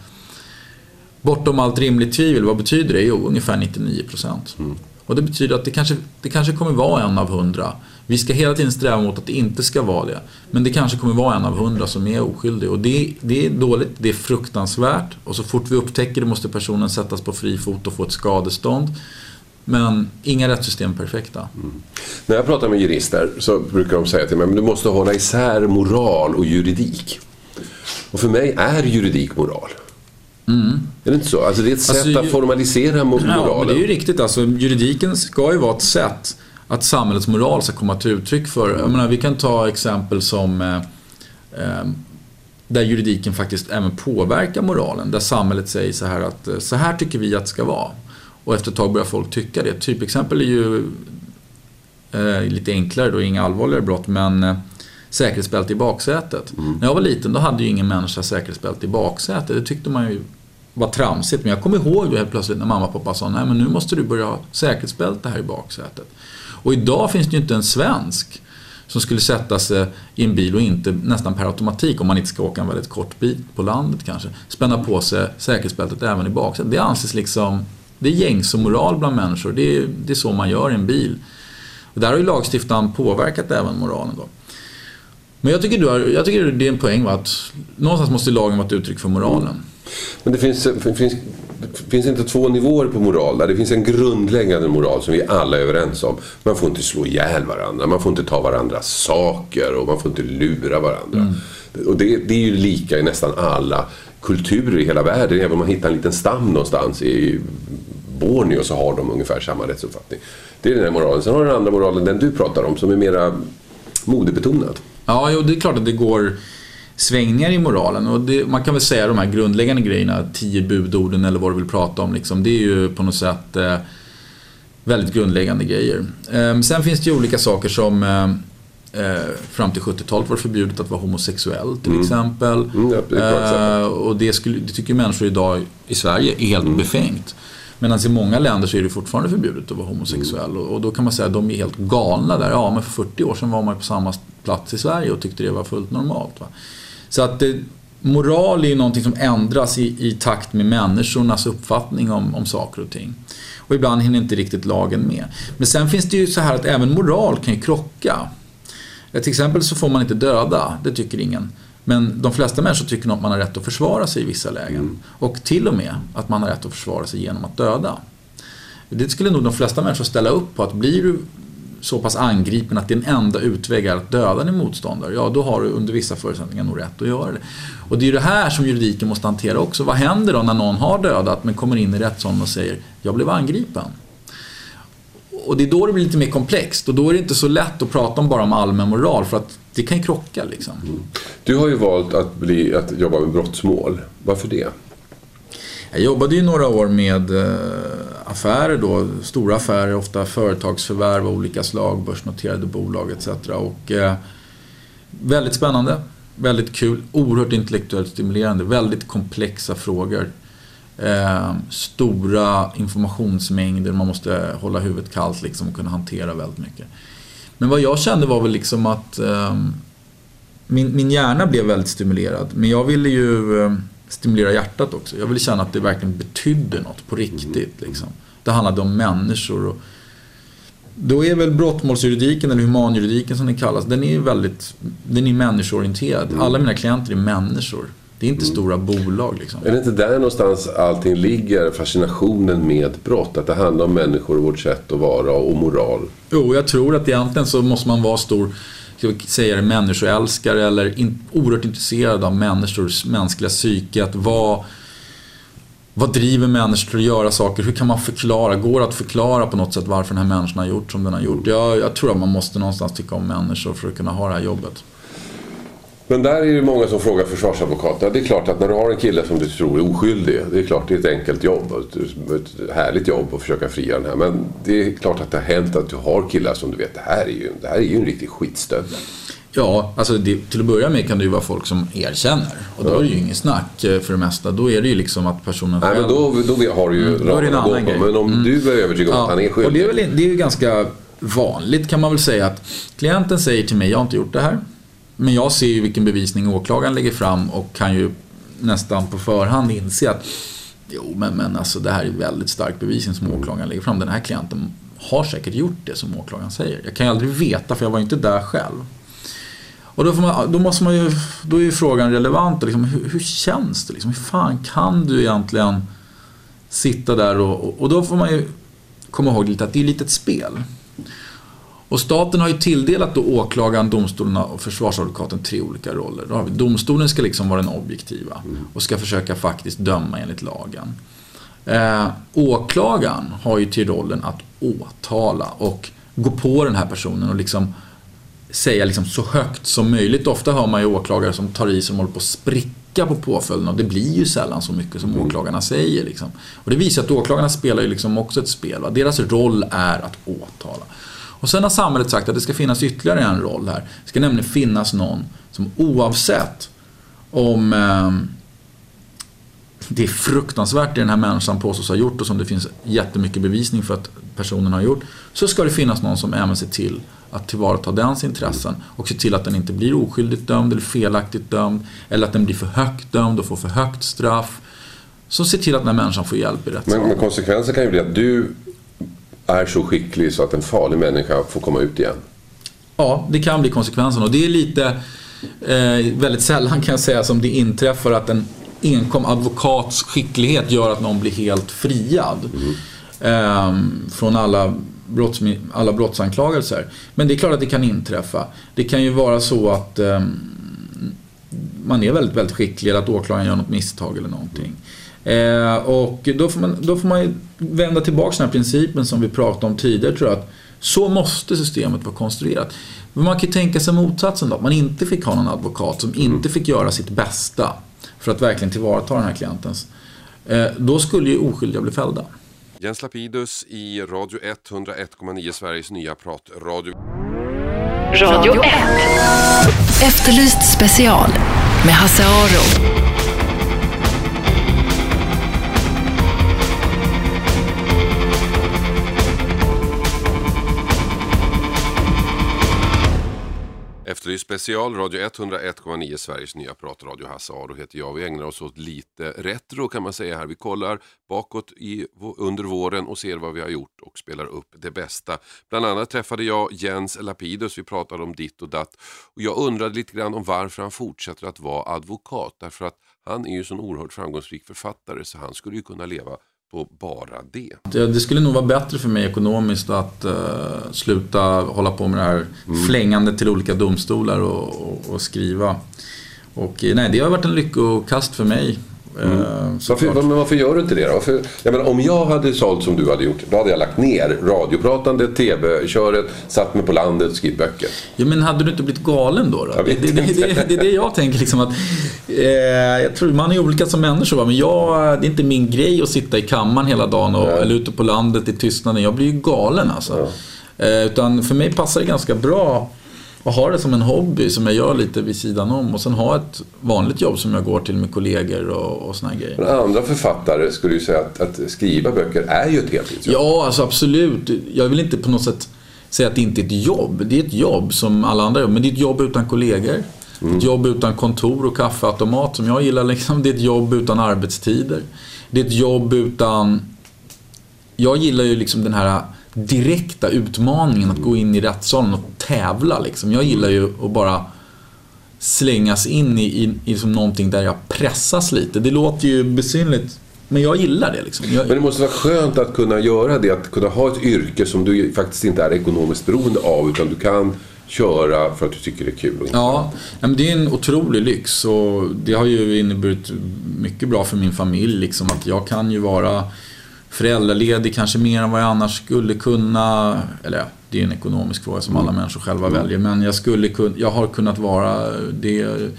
Speaker 6: bortom allt rimligt tvivel, vad betyder det? Jo, ungefär 99%. Mm. Och det betyder att det kanske, det kanske kommer vara en av hundra. Vi ska hela tiden sträva mot att det inte ska vara det. Men det kanske kommer vara en av hundra som är oskyldig. Och det, det är dåligt, det är fruktansvärt. Och så fort vi upptäcker det måste personen sättas på fri fot och få ett skadestånd. Men inga rättssystem är perfekta. Mm.
Speaker 3: När jag pratar med jurister så brukar de säga till mig att du måste hålla isär moral och juridik. Och för mig är juridik moral. Mm. Är det inte så? Alltså det är ett sätt alltså, att formalisera moralen. Ja,
Speaker 6: men det är ju riktigt. Alltså, juridiken ska ju vara ett sätt att samhällets moral ska komma till uttryck för. Jag menar, vi kan ta exempel som eh, eh, där juridiken faktiskt även påverkar moralen. Där samhället säger så här att eh, så här tycker vi att det ska vara. Och efter ett tag börjar folk tycka det. Typexempel är ju eh, lite enklare då, inga allvarligare brott men eh, säkerhetsbälte i baksätet. Mm. När jag var liten då hade ju ingen människa säkerhetsbälte i baksätet. Det tyckte man ju var tramsigt. Men jag kommer ihåg då helt plötsligt när mamma och pappa sa nej men nu måste du börja ha säkerhetsbälte här i baksätet. Och idag finns det ju inte en svensk som skulle sätta sig i en bil och inte nästan per automatik, om man inte ska åka en väldigt kort bit på landet kanske, spänna på sig säkerhetsbältet även i baksätet. Det anses liksom, det är gängse moral bland människor. Det är, det är så man gör i en bil. Och där har ju lagstiftaren påverkat även moralen då. Men jag tycker, du har, jag tycker det är en poäng va? att någonstans måste lagen vara ett uttryck för moralen.
Speaker 3: Men det finns, finns, finns inte två nivåer på moral där. Det finns en grundläggande moral som vi alla är överens om. Man får inte slå ihjäl varandra, man får inte ta varandras saker och man får inte lura varandra. Mm. Och det, det är ju lika i nästan alla kulturer i hela världen. Även om man hittar en liten stam någonstans i Borneo så har de ungefär samma rättsuppfattning. Det är den här moralen. Sen har du den andra moralen, den du pratar om, som är mera modebetonad.
Speaker 6: Ja, jo, det är klart att det går svängningar i moralen. Och det, man kan väl säga de här grundläggande grejerna, tio budorden eller vad du vill prata om. Liksom, det är ju på något sätt eh, väldigt grundläggande grejer. Eh, sen finns det ju olika saker som eh, eh fram till 70-talet var det förbjudet att vara homosexuell till mm. exempel. Mm, ja, det eh, och det, skulle, det tycker människor idag i Sverige är helt mm. befängt. Medan i många länder så är det fortfarande förbjudet att vara homosexuell. Mm. Och, då kan man säga att de är helt galna där. Ja, men för 40 år sedan var man på samma plats i Sverige och tyckte det var fullt normalt. Va? Så att det, moral är ju någonting som ändras i, i takt med människornas uppfattning om, om saker och ting. Och ibland hinner inte riktigt lagen med. Men sen finns det ju så här att även moral kan ju krocka. Till exempel så får man inte döda, det tycker ingen. Men de flesta människor tycker nog att man har rätt att försvara sig i vissa lägen. Mm. Och till och med att man har rätt att försvara sig genom att döda. Det skulle nog de flesta människor ställa upp på. Att blir du så pass angripen att din enda utväg är att döda din motståndare, ja då har du under vissa förutsättningar nog rätt att göra det. Och det är ju det här som juridiken måste hantera också. Vad händer då när någon har dödat men kommer in i rättssalen och säger jag blev angripen? Och det är då det blir lite mer komplext och då är det inte så lätt att prata om bara om allmän moral för att det kan ju krocka liksom. Mm.
Speaker 3: Du har ju valt att, bli, att jobba med brottsmål. Varför det?
Speaker 6: Jag jobbade ju några år med eh, affärer då, stora affärer, ofta företagsförvärv av olika slag, börsnoterade bolag etc. Och eh, väldigt spännande, väldigt kul, oerhört intellektuellt stimulerande, väldigt komplexa frågor. Eh, stora informationsmängder, man måste hålla huvudet kallt liksom och kunna hantera väldigt mycket. Men vad jag kände var väl liksom att eh, min, min hjärna blev väldigt stimulerad. Men jag ville ju eh, stimulera hjärtat också. Jag ville känna att det verkligen betydde något på riktigt. Liksom. Det handlade om människor. Och då är väl brottmålsjuridiken, eller humanjuridiken som den kallas, den är väldigt den är människoorienterad. Mm. Alla mina klienter är människor. Det är inte mm. stora bolag. Liksom.
Speaker 3: Är det inte där någonstans allting ligger, fascinationen med brott? Att det handlar om människor och vårt sätt att vara och moral?
Speaker 6: Jo, jag tror att egentligen så måste man vara stor ska vi säga det, människoälskare eller in, oerhört intresserad av människors mänskliga psyke. Att vara, vad driver människor till att göra saker? Hur kan man förklara? Går det att förklara på något sätt varför den här människan har gjort som den har gjort? Jag, jag tror att man måste någonstans tycka om människor för att kunna ha det här jobbet.
Speaker 3: Men där är det många som frågar försvarsadvokaterna. Det är klart att när du har en kille som du tror är oskyldig. Det är klart det är ett enkelt jobb. Ett härligt jobb att försöka fria den här. Men det är klart att det har hänt att du har killar som du vet, det här är ju, det här är ju en riktig skitstövel.
Speaker 6: Ja, alltså det, till att börja med kan det ju vara folk som erkänner. Och då ja. är det ju inget snack eh, för det mesta. Då är det ju liksom att personen
Speaker 3: själv... Nej, men då, då har du ju mm, då är det en annan grej. Men om mm. du är övertygad om ja. att han är skyldig.
Speaker 6: Och det är, väl, det är ju ganska vanligt kan man väl säga att klienten säger till mig, jag har inte gjort det här. Men jag ser ju vilken bevisning åklagaren lägger fram och kan ju nästan på förhand inse att jo men, men alltså det här är väldigt stark bevisning som åklagaren lägger fram. Den här klienten har säkert gjort det som åklagaren säger. Jag kan ju aldrig veta för jag var inte där själv. Och då, man, då måste man ju, då är ju frågan relevant. Liksom, hur, hur, känns det? Liksom? Hur fan kan du egentligen sitta där och, och, och då får man ju komma ihåg lite att det är lite ett spel. Och staten har ju tilldelat då åklagaren, domstolarna och försvarsadvokaten tre olika roller. Då har vi, domstolen ska liksom vara den objektiva och ska försöka faktiskt döma enligt lagen. Eh, åklagaren har ju till rollen att åtala och gå på den här personen och liksom säga liksom så högt som möjligt. Ofta hör man ju åklagare som tar i som håller på att spricka på påföljden och det blir ju sällan så mycket som mm. åklagarna säger. Liksom. Och det visar att åklagarna spelar ju liksom också ett spel. Va? Deras roll är att åtala. Och sen har samhället sagt att det ska finnas ytterligare en roll här. Det ska nämligen finnas någon som oavsett om eh, det är fruktansvärt det den här människan påstås ha gjort och som det finns jättemycket bevisning för att personen har gjort. Så ska det finnas någon som även ser till att tillvarata dens intressen och se till att den inte blir oskyldigt dömd eller felaktigt dömd eller att den blir för högt dömd och får för högt straff. Som ser till att den här människan får hjälp i rättssalen.
Speaker 3: Men, men konsekvensen kan ju bli att du är så skicklig så att en farlig människa får komma ut igen.
Speaker 6: Ja, det kan bli konsekvensen och det är lite eh, väldigt sällan kan jag säga som det inträffar att en enkom advokats skicklighet gör att någon blir helt friad. Mm. Eh, från alla, brotts, alla brottsanklagelser. Men det är klart att det kan inträffa. Det kan ju vara så att eh, man är väldigt, väldigt skicklig eller att åklagaren gör något misstag eller någonting. Eh, och då får, man, då får man vända tillbaka den här principen som vi pratade om tidigare tror jag. Att så måste systemet vara konstruerat. Men man kan ju tänka sig motsatsen då. Att man inte fick ha någon advokat som inte fick göra sitt bästa för att verkligen tillvarata den här klientens. Eh, då skulle ju oskyldiga bli fällda.
Speaker 3: Jens Lapidus i Radio 101,9 Sveriges nya pratradio.
Speaker 2: Radio 1. Efterlyst special med Hasse Aro.
Speaker 3: Efterlyst special, radio 101,9 Sveriges nya pratradio. Hasse Aro heter jag. Vi ägnar oss åt lite retro kan man säga här. Vi kollar bakåt i, under våren och ser vad vi har gjort och spelar upp det bästa. Bland annat träffade jag Jens Lapidus, vi pratade om ditt och datt. Och jag undrade lite grann om varför han fortsätter att vara advokat. Därför att han är ju en oerhört framgångsrik författare så han skulle ju kunna leva på bara det.
Speaker 6: Det skulle nog vara bättre för mig ekonomiskt att uh, sluta hålla på med det här mm. flängandet till olika domstolar och, och, och skriva. Och nej, det har varit en lyckokast för mig.
Speaker 3: Mm. Eh, varför, men varför gör du inte det då? Varför, jag menar, om jag hade sålt som du hade gjort, då hade jag lagt ner radiopratande, tv-köret, satt mig på landet och skrivit böcker.
Speaker 6: Ja, men hade du inte blivit galen då? då? Det, det, det, det, är det jag tänker liksom att... Eh, jag tror man är olika som människor, va? men jag, det är inte min grej att sitta i kammaren hela dagen och, eller ute på landet i tystnaden. Jag blir ju galen alltså. Ja. Eh, utan för mig passar det ganska bra och ha det som en hobby som jag gör lite vid sidan om och sen ha ett vanligt jobb som jag går till med kollegor och, och såna grejer.
Speaker 3: Men andra författare skulle ju säga att, att skriva böcker är ju ett heltidsjobb.
Speaker 6: Ja, alltså absolut. Jag vill inte på något sätt säga att det inte är ett jobb. Det är ett jobb som alla andra jobb, men det är ett jobb utan kollegor. Mm. Ett jobb utan kontor och kaffeautomat som jag gillar. Liksom. Det är ett jobb utan arbetstider. Det är ett jobb utan... Jag gillar ju liksom den här direkta utmaningen att gå in i rättssalen och tävla. Liksom. Jag gillar ju att bara slängas in i, i, i som någonting där jag pressas lite. Det låter ju besynligt men jag gillar det. Liksom. Jag...
Speaker 3: Men det måste vara skönt att kunna göra det. Att kunna ha ett yrke som du faktiskt inte är ekonomiskt beroende av. Utan du kan köra för att du tycker det är kul.
Speaker 6: Ja, men det är en otrolig lyx. Och det har ju inneburit mycket bra för min familj. Liksom, att jag kan ju vara föräldraledig kanske mer än vad jag annars skulle kunna. Eller ja, det är en ekonomisk fråga som alla mm. människor själva mm. väljer. Men jag, skulle kun, jag har kunnat vara det.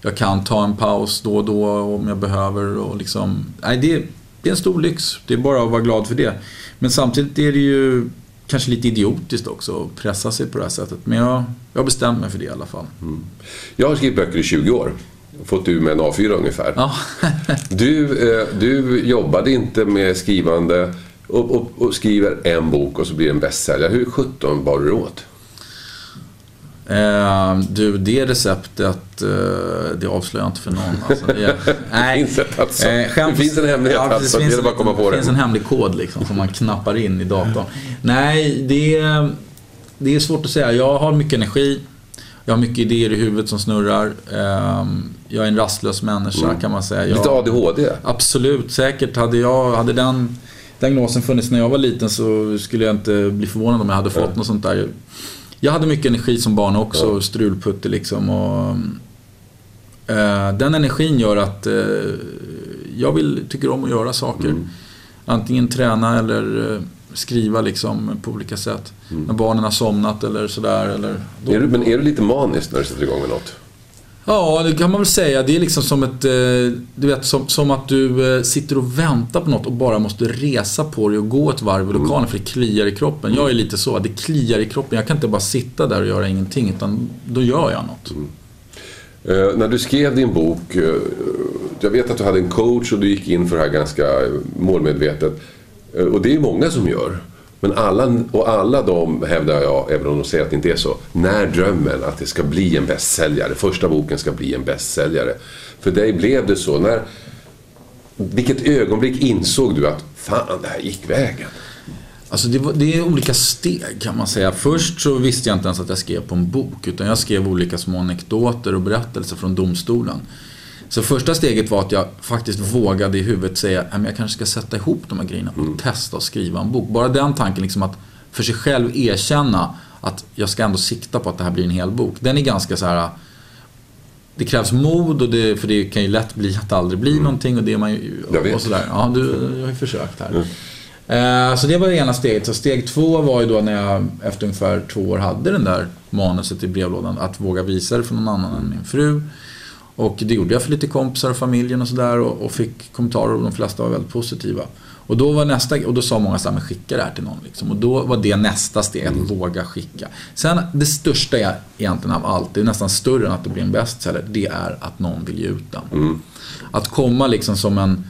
Speaker 6: Jag kan ta en paus då och då om jag behöver. Och liksom, nej, det, det är en stor lyx. Det är bara att vara glad för det. Men samtidigt är det ju kanske lite idiotiskt också att pressa sig på det här sättet. Men jag, jag bestämt mig för det i alla fall. Mm.
Speaker 3: Jag har skrivit böcker i 20 år fått ur med en A4 ungefär. Ja. (laughs) du, eh, du jobbade inte med skrivande och, och, och, skriver en bok och så blir det en bästsäljare. Hur sjutton bar du åt?
Speaker 6: Eh, du, det receptet, eh, det avslöjar jag inte för någon. Alltså, det, (laughs)
Speaker 3: nej, det, alltså. eh, skämt, det finns en hemlighet ja, alltså. Det, finns, bara komma på
Speaker 6: det. finns en hemlig kod liksom, som man knappar in i datorn. Nej, det, det är svårt att säga. Jag har mycket energi. Jag har mycket idéer i huvudet som snurrar. Jag är en rastlös människa mm. kan man säga. Jag,
Speaker 3: Lite ADHD?
Speaker 6: Absolut, säkert. Hade, jag, hade den diagnosen funnits när jag var liten så skulle jag inte bli förvånad om jag hade fått mm. något sånt där. Jag hade mycket energi som barn också, mm. strulputte liksom. Och, uh, den energin gör att uh, jag vill, tycker om att göra saker. Mm. Antingen träna eller uh, skriva liksom på olika sätt. Mm. När barnen har somnat eller sådär. Eller
Speaker 3: då, är du, men är du lite manisk när du sätter igång med något?
Speaker 6: Ja, det kan man väl säga. Det är liksom som ett... Eh, du vet, som, som att du eh, sitter och väntar på något och bara måste resa på dig och gå ett varv i mm. lokalen mm. för det kliar i kroppen. Jag är lite så. Det kliar i kroppen. Jag kan inte bara sitta där och göra ingenting utan då gör jag något. Mm.
Speaker 3: Uh, när du skrev din bok, uh, jag vet att du hade en coach och du gick in för det här ganska målmedvetet. Och det är många som gör. Men alla, och alla de hävdar jag, även om de säger att det inte är så, när drömmen att det ska bli en bästsäljare. Första boken ska bli en bästsäljare. För dig blev det så. När, vilket ögonblick insåg du att fan, det här gick vägen?
Speaker 6: Alltså det, var, det, är olika steg kan man säga. Först så visste jag inte ens att jag skrev på en bok. Utan jag skrev olika små anekdoter och berättelser från domstolen. Så första steget var att jag faktiskt vågade i huvudet säga att jag kanske ska sätta ihop de här grejerna och mm. testa att skriva en bok. Bara den tanken liksom att för sig själv erkänna att jag ska ändå sikta på att det här blir en hel bok. Den är ganska så här. Det krävs mod och det, för det kan ju lätt bli att det aldrig blir mm. någonting och det är man ju... Och, och sådär. Ja, du, du har ju försökt här. Mm. Eh, så det var det ena steget. Så steg två var ju då när jag efter ungefär två år hade den där manuset i brevlådan. Att våga visa det för någon annan än min fru. Och det gjorde jag för lite kompisar och familjen och sådär och, och, fick kommentarer och de flesta var väldigt positiva. Och då, var nästa, och då sa många att skicka det här till någon. Liksom. Och då var det nästa steg, att mm. våga skicka. Sen det största är egentligen av allt, det är nästan större än att det blir en bestseller, det är att någon vill ge ut den. Mm. Att komma liksom som en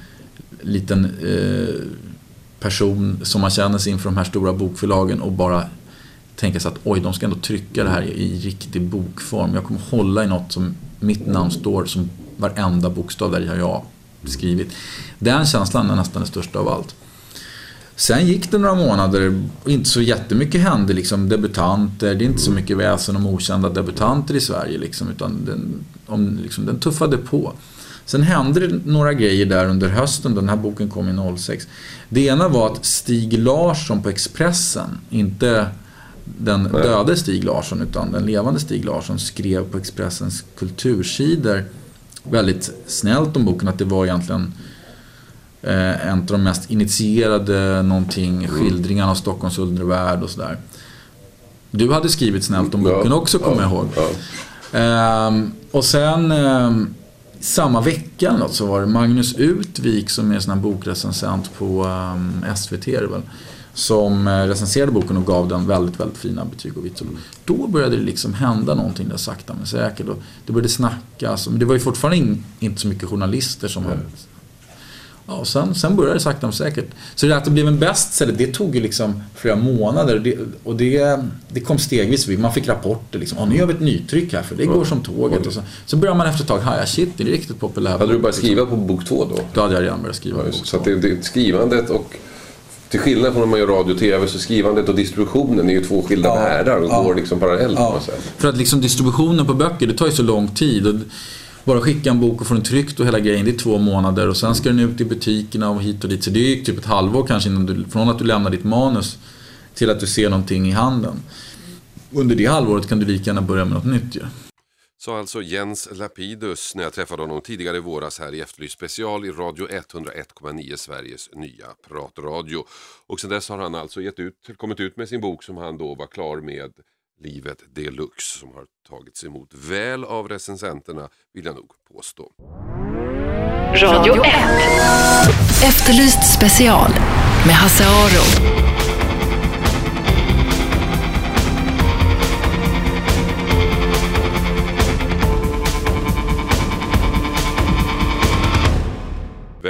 Speaker 6: liten eh, person som man känner sig inför de här stora bokförlagen och bara tänka sig att oj, de ska ändå trycka det här i riktig bokform. Jag kommer hålla i något som mitt namn står som varenda bokstav där har jag skrivit. Den känslan är nästan den största av allt. Sen gick det några månader och inte så jättemycket hände. Liksom, debutanter, det är inte så mycket väsen om okända debutanter i Sverige. Liksom, utan den, om, liksom, den tuffade på. Sen hände det några grejer där under hösten, den här boken kom i 06. Det ena var att Stig Larsson på Expressen, inte den döde Stig Larsson utan den levande Stig Larsson skrev på Expressens kultursidor väldigt snällt om boken att det var egentligen eh, en av de mest initierade någonting, mm. skildringarna av Stockholms undervärld och sådär. Du hade skrivit snällt om boken ja, också kommer ja, jag ihåg. Ja. Ehm, och sen ehm, samma vecka något, så var det Magnus Utvik som är en sån här bokrecensent på um, SVT väl, som eh, recenserade boken och gav den väldigt, väldigt fina betyg och vitsord. Då började det liksom hända någonting där sakta men säkert. Och det började snackas. Men det var ju fortfarande in, inte så mycket journalister som mm. Ja, och sen, sen började det sakta men säkert. Så det att det blev en bestseller, det tog ju liksom flera månader. Det, och det, det kom stegvis. Man fick rapporter liksom. nu gör vi ett nytryck här för det går som tåget. Och så, så började man efter ett tag, ja shit, det är riktigt populärt.
Speaker 3: Hade du börjat skriva på bok två då?
Speaker 6: Då hade jag redan börjat skriva
Speaker 3: ja, på bok Så det, det, skrivandet och till skillnad från när man gör radio och tv så skrivandet och distributionen är ju två skilda ja, världar och ja, går liksom parallellt ja. på något sätt.
Speaker 6: För att liksom distributionen på böcker, det tar ju så lång tid. Och bara skicka en bok och få den tryckt och hela grejen, det är två månader och sen ska den ut i butikerna och hit och dit. Så det är typ ett halvår kanske innan du, från att du lämnar ditt manus till att du ser någonting i handen. Under det halvåret kan du lika gärna börja med något nytt ju.
Speaker 3: Sa alltså Jens Lapidus när jag träffade honom tidigare i våras här i Efterlyst special i Radio 101,9 Sveriges nya pratradio. Och sen dess har han alltså gett ut, kommit ut med sin bok som han då var klar med Livet Deluxe som har tagits emot väl av recensenterna vill jag nog påstå.
Speaker 2: Radio 1 Efterlyst special med Hasse Aro.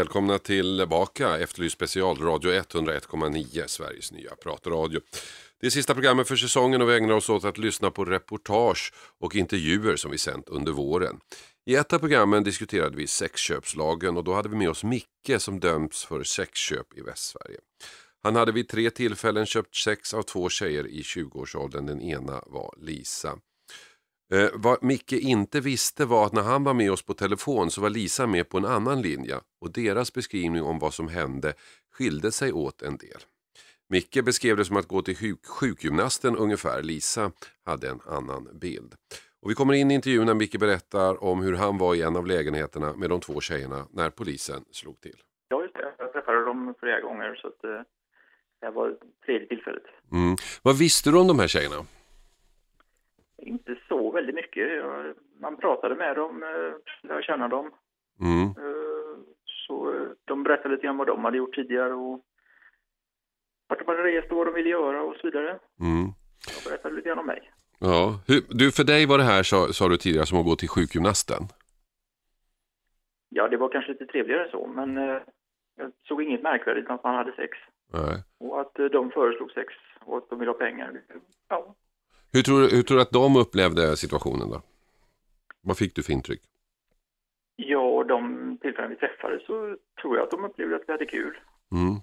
Speaker 3: Välkomna tillbaka, Efterlyst special, Radio 101,9, Sveriges nya pratradio. Det är sista programmet för säsongen och vi ägnar oss åt att lyssna på reportage och intervjuer som vi sänt under våren. I ett av programmen diskuterade vi sexköpslagen och då hade vi med oss Micke som dömts för sexköp i Västsverige. Han hade vid tre tillfällen köpt sex av två tjejer i 20-årsåldern, den ena var Lisa. Eh, vad Micke inte visste var att när han var med oss på telefon så var Lisa med på en annan linje och deras beskrivning om vad som hände skilde sig åt en del. Micke beskrev det som att gå till sjuk sjukgymnasten ungefär. Lisa hade en annan bild. Och vi kommer in i intervjun när Micke berättar om hur han var i en av lägenheterna med de två tjejerna när polisen slog till.
Speaker 7: Ja, just det. Jag träffade dem flera gånger så att, eh, det var tredje tillfället.
Speaker 3: Mm. Vad visste du om de här tjejerna?
Speaker 7: Inte så väldigt mycket. Man pratade med dem, eh, lärde känna dem. Mm. Eh, så eh, de berättade lite grann vad de hade gjort tidigare och vart de hade rest och vad de ville göra och så vidare. Mm. Jag berättade lite grann om mig.
Speaker 3: Ja, du, för dig var det här, sa, sa du tidigare, som att gå till sjukgymnasten?
Speaker 7: Ja, det var kanske lite trevligare så, men eh, jag såg inget märkvärdigt att man hade sex. Nej. Och att eh, de föreslog sex och att de ville ha pengar. Ja.
Speaker 3: Hur tror, hur tror du att de upplevde situationen då? Vad fick du för intryck?
Speaker 7: Ja, de tillfällen vi träffades så tror jag att de upplevde att vi hade kul. Mm.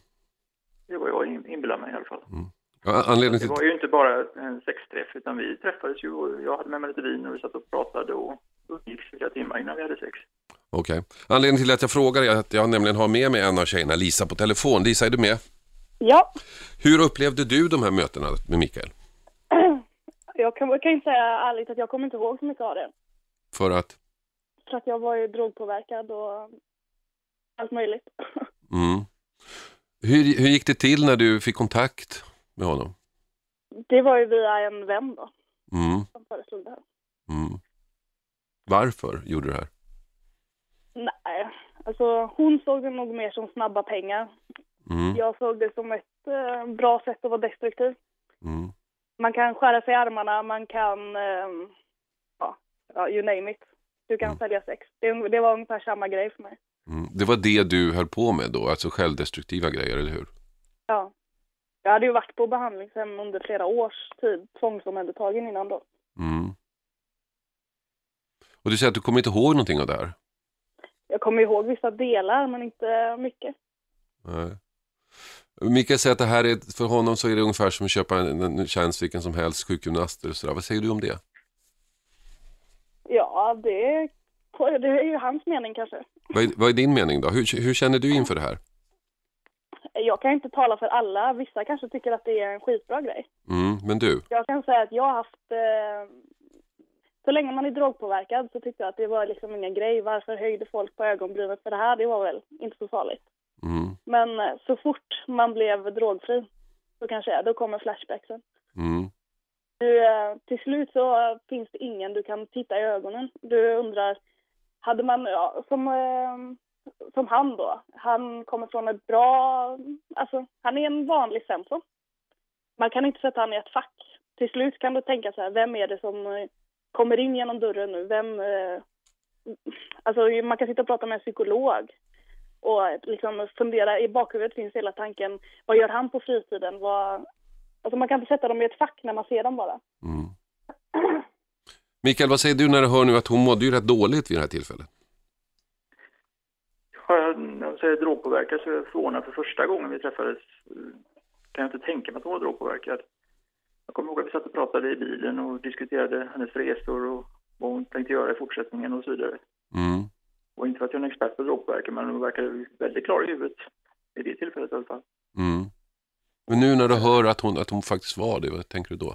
Speaker 7: Det var jag inbillar mig i alla fall. Mm.
Speaker 3: Ja, till...
Speaker 7: Det var ju inte bara en sexträff utan vi träffades ju och jag hade med mig lite vin och vi satt och pratade och umgicks flera timmar innan vi hade sex.
Speaker 3: Okej. Okay. Anledningen till att jag frågar är att jag nämligen har med mig en av tjejerna, Lisa, på telefon. Lisa, är du med?
Speaker 8: Ja.
Speaker 3: Hur upplevde du de här mötena med Mikael?
Speaker 8: Jag kan, jag kan inte säga ärligt att jag kommer inte ihåg så mycket av det.
Speaker 3: För att?
Speaker 8: För att jag var ju drogpåverkad och allt möjligt. (laughs)
Speaker 3: Mm. Hur, hur gick det till när du fick kontakt med honom?
Speaker 8: Det var ju via en vän då.
Speaker 3: Mm.
Speaker 8: Som föreslog det här.
Speaker 3: Mm. Varför gjorde du det här?
Speaker 8: Nej, alltså hon såg det nog mer som snabba pengar. Mm. Jag såg det som ett eh, bra sätt att vara destruktiv.
Speaker 3: Mm.
Speaker 8: Man kan skära sig i armarna, man kan, eh, ja, you name it. Du kan mm. sälja sex. Det, det var ungefär samma grej för mig.
Speaker 3: Mm. Det var det du höll på med då, alltså självdestruktiva grejer, eller hur?
Speaker 8: Ja. Jag hade ju varit på behandlingshem under flera års tid, tvångsomhändertagen innan då.
Speaker 3: Mm. Och du säger att du kommer inte ihåg någonting av det här?
Speaker 8: Jag kommer ihåg vissa delar, men inte mycket.
Speaker 3: Nej. Mikael säger att det här är, för honom så är det ungefär som att köpa en, en tjänst vilken som helst, sjukgymnast eller sådär. Vad säger du om det?
Speaker 8: Ja, det, det är ju hans mening kanske.
Speaker 3: Vad är, vad är din mening då? Hur, hur känner du inför det här?
Speaker 8: Jag kan inte tala för alla. Vissa kanske tycker att det är en skitbra grej.
Speaker 3: Mm, men du?
Speaker 8: Jag kan säga att jag har haft... Eh, så länge man är drogpåverkad så tyckte jag att det var liksom ingen grej. Varför höjde folk på ögonbrynen för det här? Det var väl inte så farligt.
Speaker 3: Mm.
Speaker 8: Men eh, så fort man blev drogfri, så kanske då kommer flashbacksen.
Speaker 3: Mm.
Speaker 8: Du, eh, till slut så finns det ingen du kan titta i ögonen. Du undrar, hade man, ja, som, eh, som han då, han kommer från ett bra, alltså han är en vanlig Svensson. Man kan inte sätta han i ett fack. Till slut kan du tänka så här, vem är det som kommer in genom dörren nu? Vem, alltså man kan sitta och prata med en psykolog och liksom fundera, i bakhuvudet finns hela tanken, vad gör han på fritiden? Vad, alltså man kan inte sätta dem i ett fack när man ser dem bara.
Speaker 3: Mm. (clears throat) Mikael, vad säger du när du hör nu att hon mådde ju rätt dåligt vid det här tillfället?
Speaker 7: Ja, när jag säger drogpåverkad så är jag förvånad för första gången vi träffades. Kan jag inte tänka mig att hon var drogpåverkad. Jag kommer ihåg att vi satt och pratade i bilen och diskuterade hennes resor och vad hon tänkte göra i fortsättningen och så vidare.
Speaker 3: Mm.
Speaker 7: Och inte för att jag är en expert på drogpåverkan, men hon verkade väldigt klar i huvudet i det tillfället i alla fall.
Speaker 3: Mm. Men nu när du hör att hon, att hon faktiskt var det, vad tänker du då?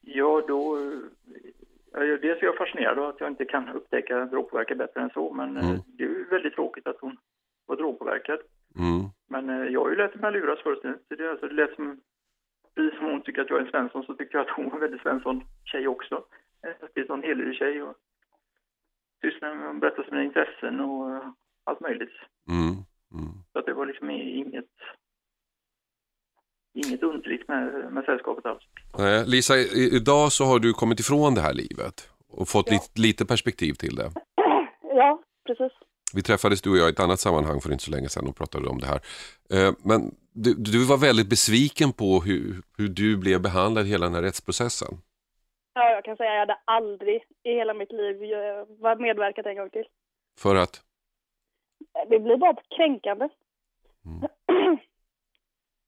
Speaker 7: Ja, då... ja, Dels är jag fascinerad av att jag inte kan upptäcka drogpåverkan bättre än så, men eh,
Speaker 3: Mm.
Speaker 7: det är ju väldigt tråkigt att hon var drogpåverkad.
Speaker 3: Mm.
Speaker 7: Men eh, jag har ju lärt mig att luras. Så det, alltså, det lät som... Precis som hon tycker att jag är en Svensson så tycker jag att hon var en väldigt Svensson-tjej också. En en sån helig tjej och sysslar med att berätta om sina intressen och eh, allt möjligt.
Speaker 3: Mm. Mm.
Speaker 7: Så att det var liksom inget... Inget underligt med, med sällskapet alls.
Speaker 3: Nej, Lisa, idag så har du kommit ifrån det här livet och fått
Speaker 8: Ja.
Speaker 3: lite, lite perspektiv till det. (clears throat)
Speaker 8: Ja, precis.
Speaker 3: Vi träffades du och jag i ett annat sammanhang för inte så länge sedan och pratade om det här. Eh, Men du, du var väldigt besviken på hur, hur du blev behandlad i hela den här rättsprocessen.
Speaker 8: Ja, jag kan säga att jag hade aldrig i hela mitt liv eh, medverkat en gång till.
Speaker 3: För att,
Speaker 8: Det blir bara kränkande.
Speaker 3: Mm. (clears throat)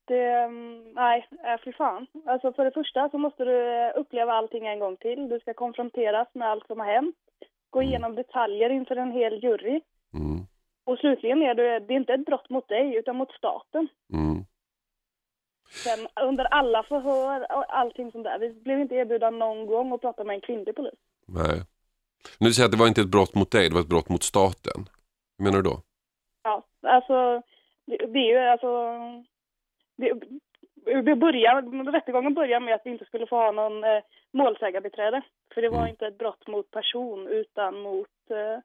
Speaker 8: Det, mm, nej, äh, fy fan. Alltså för det första så måste du eh, uppleva allting en gång till. Du ska konfronteras med allt som har hänt. Gå igenom detaljer inför en hel jury.
Speaker 3: mm,
Speaker 8: Och slutligen är det, det är inte ett brott mot dig utan mot staten.
Speaker 3: mm,
Speaker 8: Sen under alla förhör och allting sånt där. Vi blev inte erbjudna någon gång att prata med en kvinnlig polis.
Speaker 3: nej. Nu säger att det var inte ett brott mot dig, det var ett brott mot staten. Hur menar du då?
Speaker 8: Ja, alltså det, det är ju alltså... Det, det börjar, rättegången börjar med att vi inte skulle få ha någon eh, målsägarbiträde. För det var
Speaker 3: Mm.
Speaker 8: inte ett brott mot person utan mot, eh,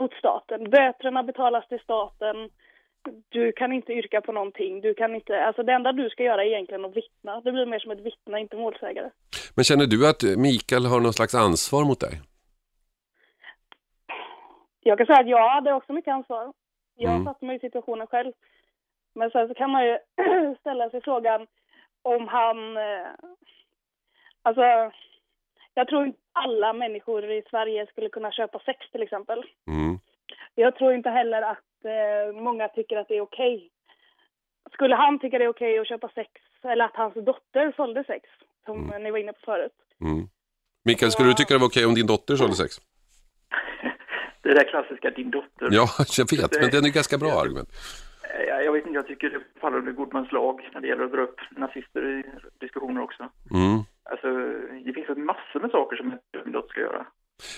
Speaker 8: mot staten. Böterna betalas till staten. Du kan inte yrka på någonting. Du kan inte, alltså det enda du ska göra är egentligen att vittna. Det blir mer som ett vittne, inte målsägare.
Speaker 3: Men känner du att Mikael har någon slags ansvar mot dig?
Speaker 8: Jag kan säga att jag hade också mycket ansvar. Jag
Speaker 3: Mm.
Speaker 8: satte mig i situationen själv. Men sen så kan man ju (clears throat) ställa sig frågan om han... Eh, alltså, jag tror inte alla människor i Sverige skulle kunna köpa sex till exempel.
Speaker 3: Mm.
Speaker 8: Jag tror inte heller att eh, många tycker att det är okej. Skulle han tycka det är okej att köpa sex, eller att hans dotter sålde sex, som
Speaker 3: Mm.
Speaker 8: ni var inne på förut.
Speaker 3: Mm. Mikael, skulle du tycka det var okej om din dotter sålde sex? (laughs)
Speaker 7: Det där klassiska din dotter.
Speaker 3: Ja, (laughs) jag vet, men det är ett ganska bra argument.
Speaker 7: Eh, Jag vet inte, jag tycker det faller under god mans lag när det gäller att dra upp nazister i diskussioner också.
Speaker 3: Mm.
Speaker 7: Alltså, det finns massor med saker som en dotter ska göra.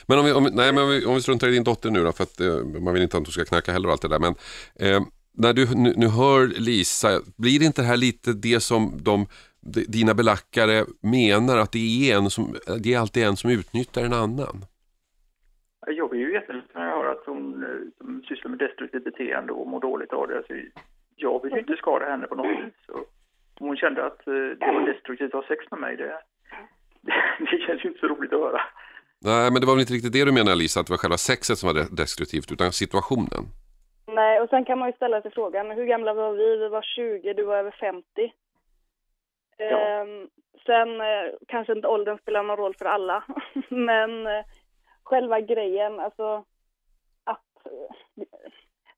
Speaker 3: Men om vi, om, nej, men om, vi, om vi struntar i din dotter nu då, för att eh, man vill inte att hon ska knacka heller och allt det där. Men eh, när du nu, nu hör Lisa, blir inte det här lite det som de, de, dina belackare menar, att det är, en som, det är alltid en som utnyttjar en annan?
Speaker 7: Jag blir ju jätteledsen när jag hör att hon eh, som sysslar med destruktivt beteende och mår dåligt av det. Alltså, jag vill ju inte skada henne på något vis. Och om hon kände att eh, det var destruktivt att ha sex med mig, det, (laughs) det känns ju inte så roligt att höra.
Speaker 3: Nej, men det var väl inte riktigt det du menar Lisa, att det var själva sexet som var de- destruktivt, utan situationen?
Speaker 8: Nej, och sen kan man ju ställa sig frågan, hur gamla var vi? Vi var 20, du var över 50.
Speaker 7: Ja.
Speaker 8: Ehm, sen eh, kanske inte åldern spelar någon roll för alla, (laughs) men eh, själva grejen, alltså att eh,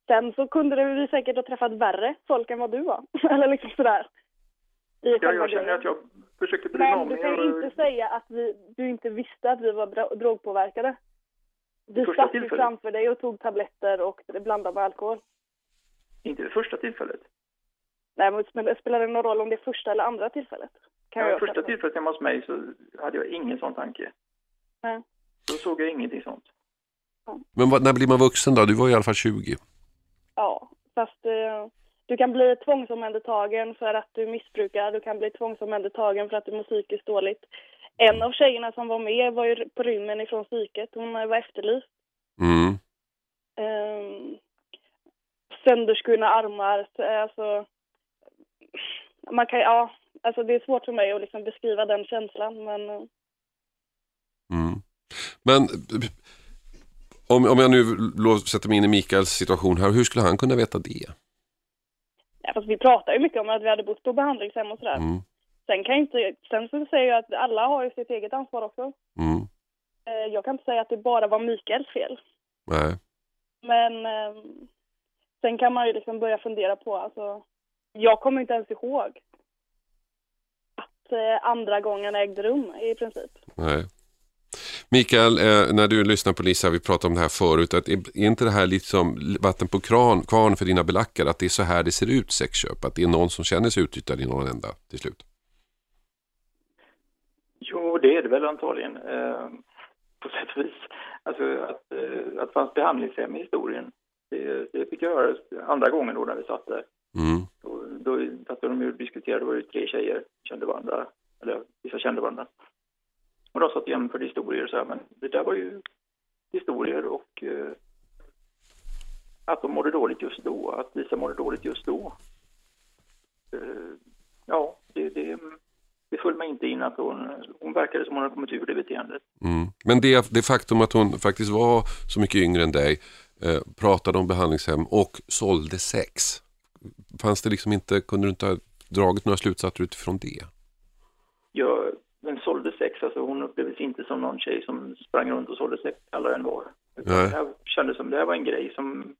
Speaker 8: sen så kunde vi säkert ha träffat värre folk än vad du var, (laughs) eller liksom sådär. I
Speaker 7: Ja, jag känner att jag försöker bry mig
Speaker 8: Men
Speaker 7: om
Speaker 8: du
Speaker 7: er.
Speaker 8: kan ju
Speaker 7: och-
Speaker 8: inte säga att vi, du inte visste att vi var drogpåverkade. Vi
Speaker 7: Första
Speaker 8: satt ju
Speaker 7: tillfället.
Speaker 8: framför dig och tog tabletter och blandade med alkohol.
Speaker 7: Inte vid första tillfället.
Speaker 8: Nej, men spelar- det någon roll om det är första eller andra tillfället? Kan
Speaker 7: Ja,
Speaker 8: jag
Speaker 7: första tillfället hemma hos mig så hade jag ingen sån tanke.
Speaker 8: Nej.
Speaker 7: Då såg jag ingenting sånt.
Speaker 3: Men vad, när blir man vuxen då? Du var i alla fall 20.
Speaker 8: Ja, fast eh, du kan bli tvångsomhändertagen för att du missbrukar. Du kan bli tvångsomhändertagen för att du mår psykiskt dåligt. En av tjejerna som var med var ju på rymmen ifrån psyket. Hon var efterlyst.
Speaker 3: Mm.
Speaker 8: Um, sönderskurna armar. så, Alltså, man kan, ja, alltså det är svårt för mig att liksom beskriva den känslan. Men eh,
Speaker 3: Mm. Men om, om jag nu sätter mig in i Mikaels situation här, hur skulle han kunna veta det?
Speaker 8: Ja, fast vi pratar ju mycket om att vi hade bott på behandlingshem och sådär.
Speaker 3: Mm.
Speaker 8: Sen kan jag inte, sen så säger jag att alla har ju sitt eget ansvar också.
Speaker 3: Mm.
Speaker 8: Eh, Jag kan inte säga att det bara var Mikaels fel.
Speaker 3: Nej.
Speaker 8: Men eh, sen kan man ju liksom börja fundera på, alltså, jag kommer inte ens ihåg att eh, andra gången ägde rum i princip.
Speaker 3: Nej. Mikael, eh, när du lyssnar på Lisa, vi pratade om det här förut, att är inte det här lite som vatten på kran, kvarn för dina belackare, att det är så här det ser ut sexköp, att det är någon som känner sig utnyttjad i någon ända till slut?
Speaker 7: Jo, det är det väl antagligen. Eh, på sätt och vis. Alltså att, eh, att det fanns behandlingshem i historien. Det, det fick jag höra andra gången då när vi satt där.
Speaker 3: Mm.
Speaker 7: Då, då satt de ju och diskuterade, det var ju tre tjejer kände varandra, eller vissa kände varandra. Och de satt jämförde historier och så här, men det där var ju historier och eh, att de mådde dåligt just då, att Lisa mådde dåligt just då. Eh, ja, det, det, det föll mig inte in att hon, hon verkade som hon hade kommit ur det beteendet.
Speaker 3: Mm. Men det, det faktum att hon faktiskt var så mycket yngre än dig, eh, pratade om behandlingshem och sålde sex. Fanns det liksom inte, kunde du inte ha dragit några slutsatser utifrån det?
Speaker 7: Jag, sex, alltså hon upplevdes inte som någon tjej som sprang runt och sålde sex alla en var. Det här kändes som det här var en grej som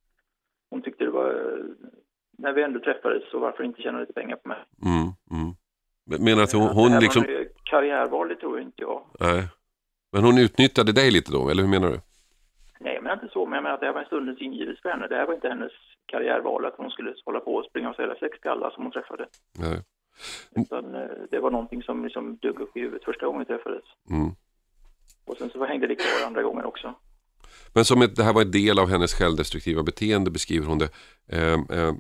Speaker 7: hon tyckte det var, när vi ändå träffades så varför inte tjäna lite pengar på mig.
Speaker 3: Mm. Mm. Men- Menar att hon,
Speaker 7: det
Speaker 3: hon
Speaker 7: här
Speaker 3: liksom...
Speaker 7: karriärval, det tror inte jag.
Speaker 3: Nej. Men hon utnyttjade dig lite då, eller hur menar du?
Speaker 7: Nej, menar inte så, men jag menar att det här var en stundens ingivelse för henne. Det här var inte hennes karriärval att hon skulle hålla på och springa och sälja sex till alla som hon träffade.
Speaker 3: Nej.
Speaker 7: Utan eh, det var någonting som liksom dök upp i huvudet första gången vi träffades.
Speaker 3: Mm.
Speaker 7: Och sen så hängde det kvar andra gången också.
Speaker 3: Men som ett, det här var en del av hennes självdestruktiva beteende beskriver hon det. Eh, eh,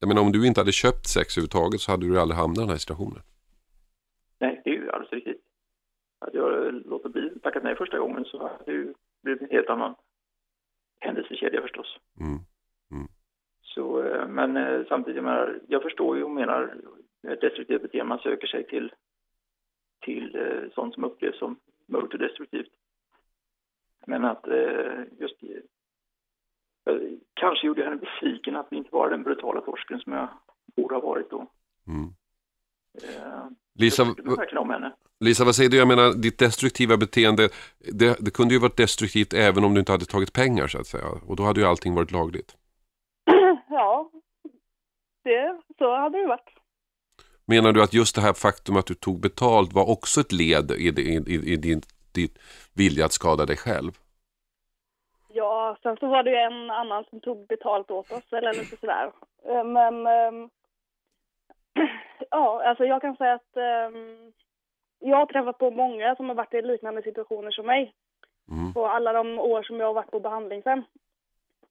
Speaker 3: jag menar om du inte hade köpt sex överhuvudtaget så hade du aldrig hamnat i den här situationen.
Speaker 7: Nej, det är ju alldeles riktigt. Hade jag låtit bli, tackat nej första gången så hade det ju blivit en helt annan händelsekedja förstås.
Speaker 3: Mm.
Speaker 7: Så, eh, men eh, samtidigt, jag, menar, jag förstår ju och menar ett destruktivt beteende, man söker sig till, till eh, sånt som upplevs som mörkt och destruktivt. Men att eh, just eh, kanske gjorde jag henne besviken att inte vara den brutala torsken som jag borde ha varit då.
Speaker 3: Mm.
Speaker 7: Eh,
Speaker 3: Lisa. Lisa, vad säger du? Jag menar, ditt destruktiva beteende, det, det kunde ju varit destruktivt även om du inte hade tagit pengar så att säga. Och då hade ju allting varit lagligt. (clears throat)
Speaker 8: ja, det, så hade det varit.
Speaker 3: Menar du att just det här faktum att du tog betalt var också ett led i, i, i, i din, din vilja att skada dig själv?
Speaker 8: Ja, sen så var det ju en annan som tog betalt åt oss, eller lite sådär. Eh, Men, ehm, (clears throat) ja, alltså jag kan säga att ehm, jag har träffat på många som har varit i liknande situationer som mig.
Speaker 3: Mm.
Speaker 8: På alla de år som jag har varit på behandlingshem.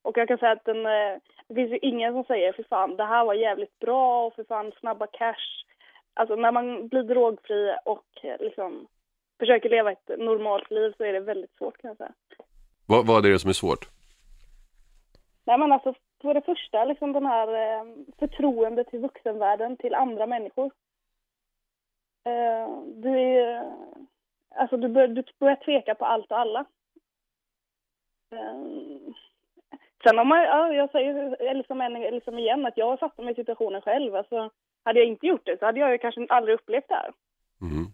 Speaker 8: Och jag kan säga att den, eh, det finns ju ingen som säger för fan det här var jävligt bra och för fan snabba cash. Alltså när man blir drogfri och eh, liksom försöker leva ett normalt liv så är det väldigt svårt kan jag säga.
Speaker 3: Vad, vad är det som är svårt?
Speaker 8: Nej men alltså för det första liksom den här eh, förtroendet till vuxenvärlden, till andra människor. Eh, du är, alltså du börjar, du börjar tveka på allt och alla. Eh, Sen om man, ja, jag säger liksom, en, liksom igen att jag fattar mig situationen själv. Alltså, hade jag inte gjort det så hade jag kanske aldrig upplevt det här.
Speaker 3: Mm.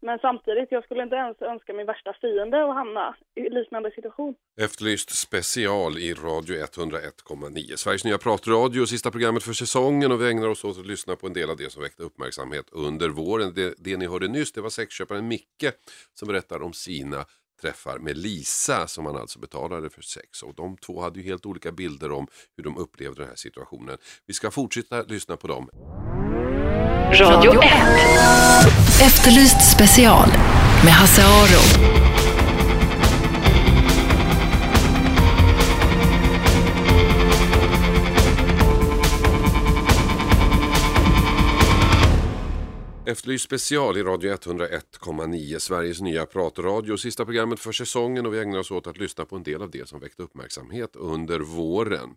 Speaker 8: Men samtidigt, jag skulle inte ens önska min värsta fiende att hamna i liknande situation.
Speaker 3: Efterlyst special i Radio 101,9. Sveriges nya pratradio, sista programmet för säsongen och vi ägnar oss åt att lyssna på en del av det som väckte uppmärksamhet under våren. Det, det ni hörde nyss det var sexköparen Micke som berättar om sina träffar med Lisa som han alltså betalade för sex. Och de två hade ju helt olika bilder om hur de upplevde den här situationen. Vi ska fortsätta lyssna på dem.
Speaker 2: Radio 1. Efterlyst special med Hasse Aro.
Speaker 3: Efterlyst special i Radio 101,9, Sveriges nya pratradio. Sista programmet för säsongen och vi ägnar oss åt att lyssna på en del av det som väckte uppmärksamhet under våren.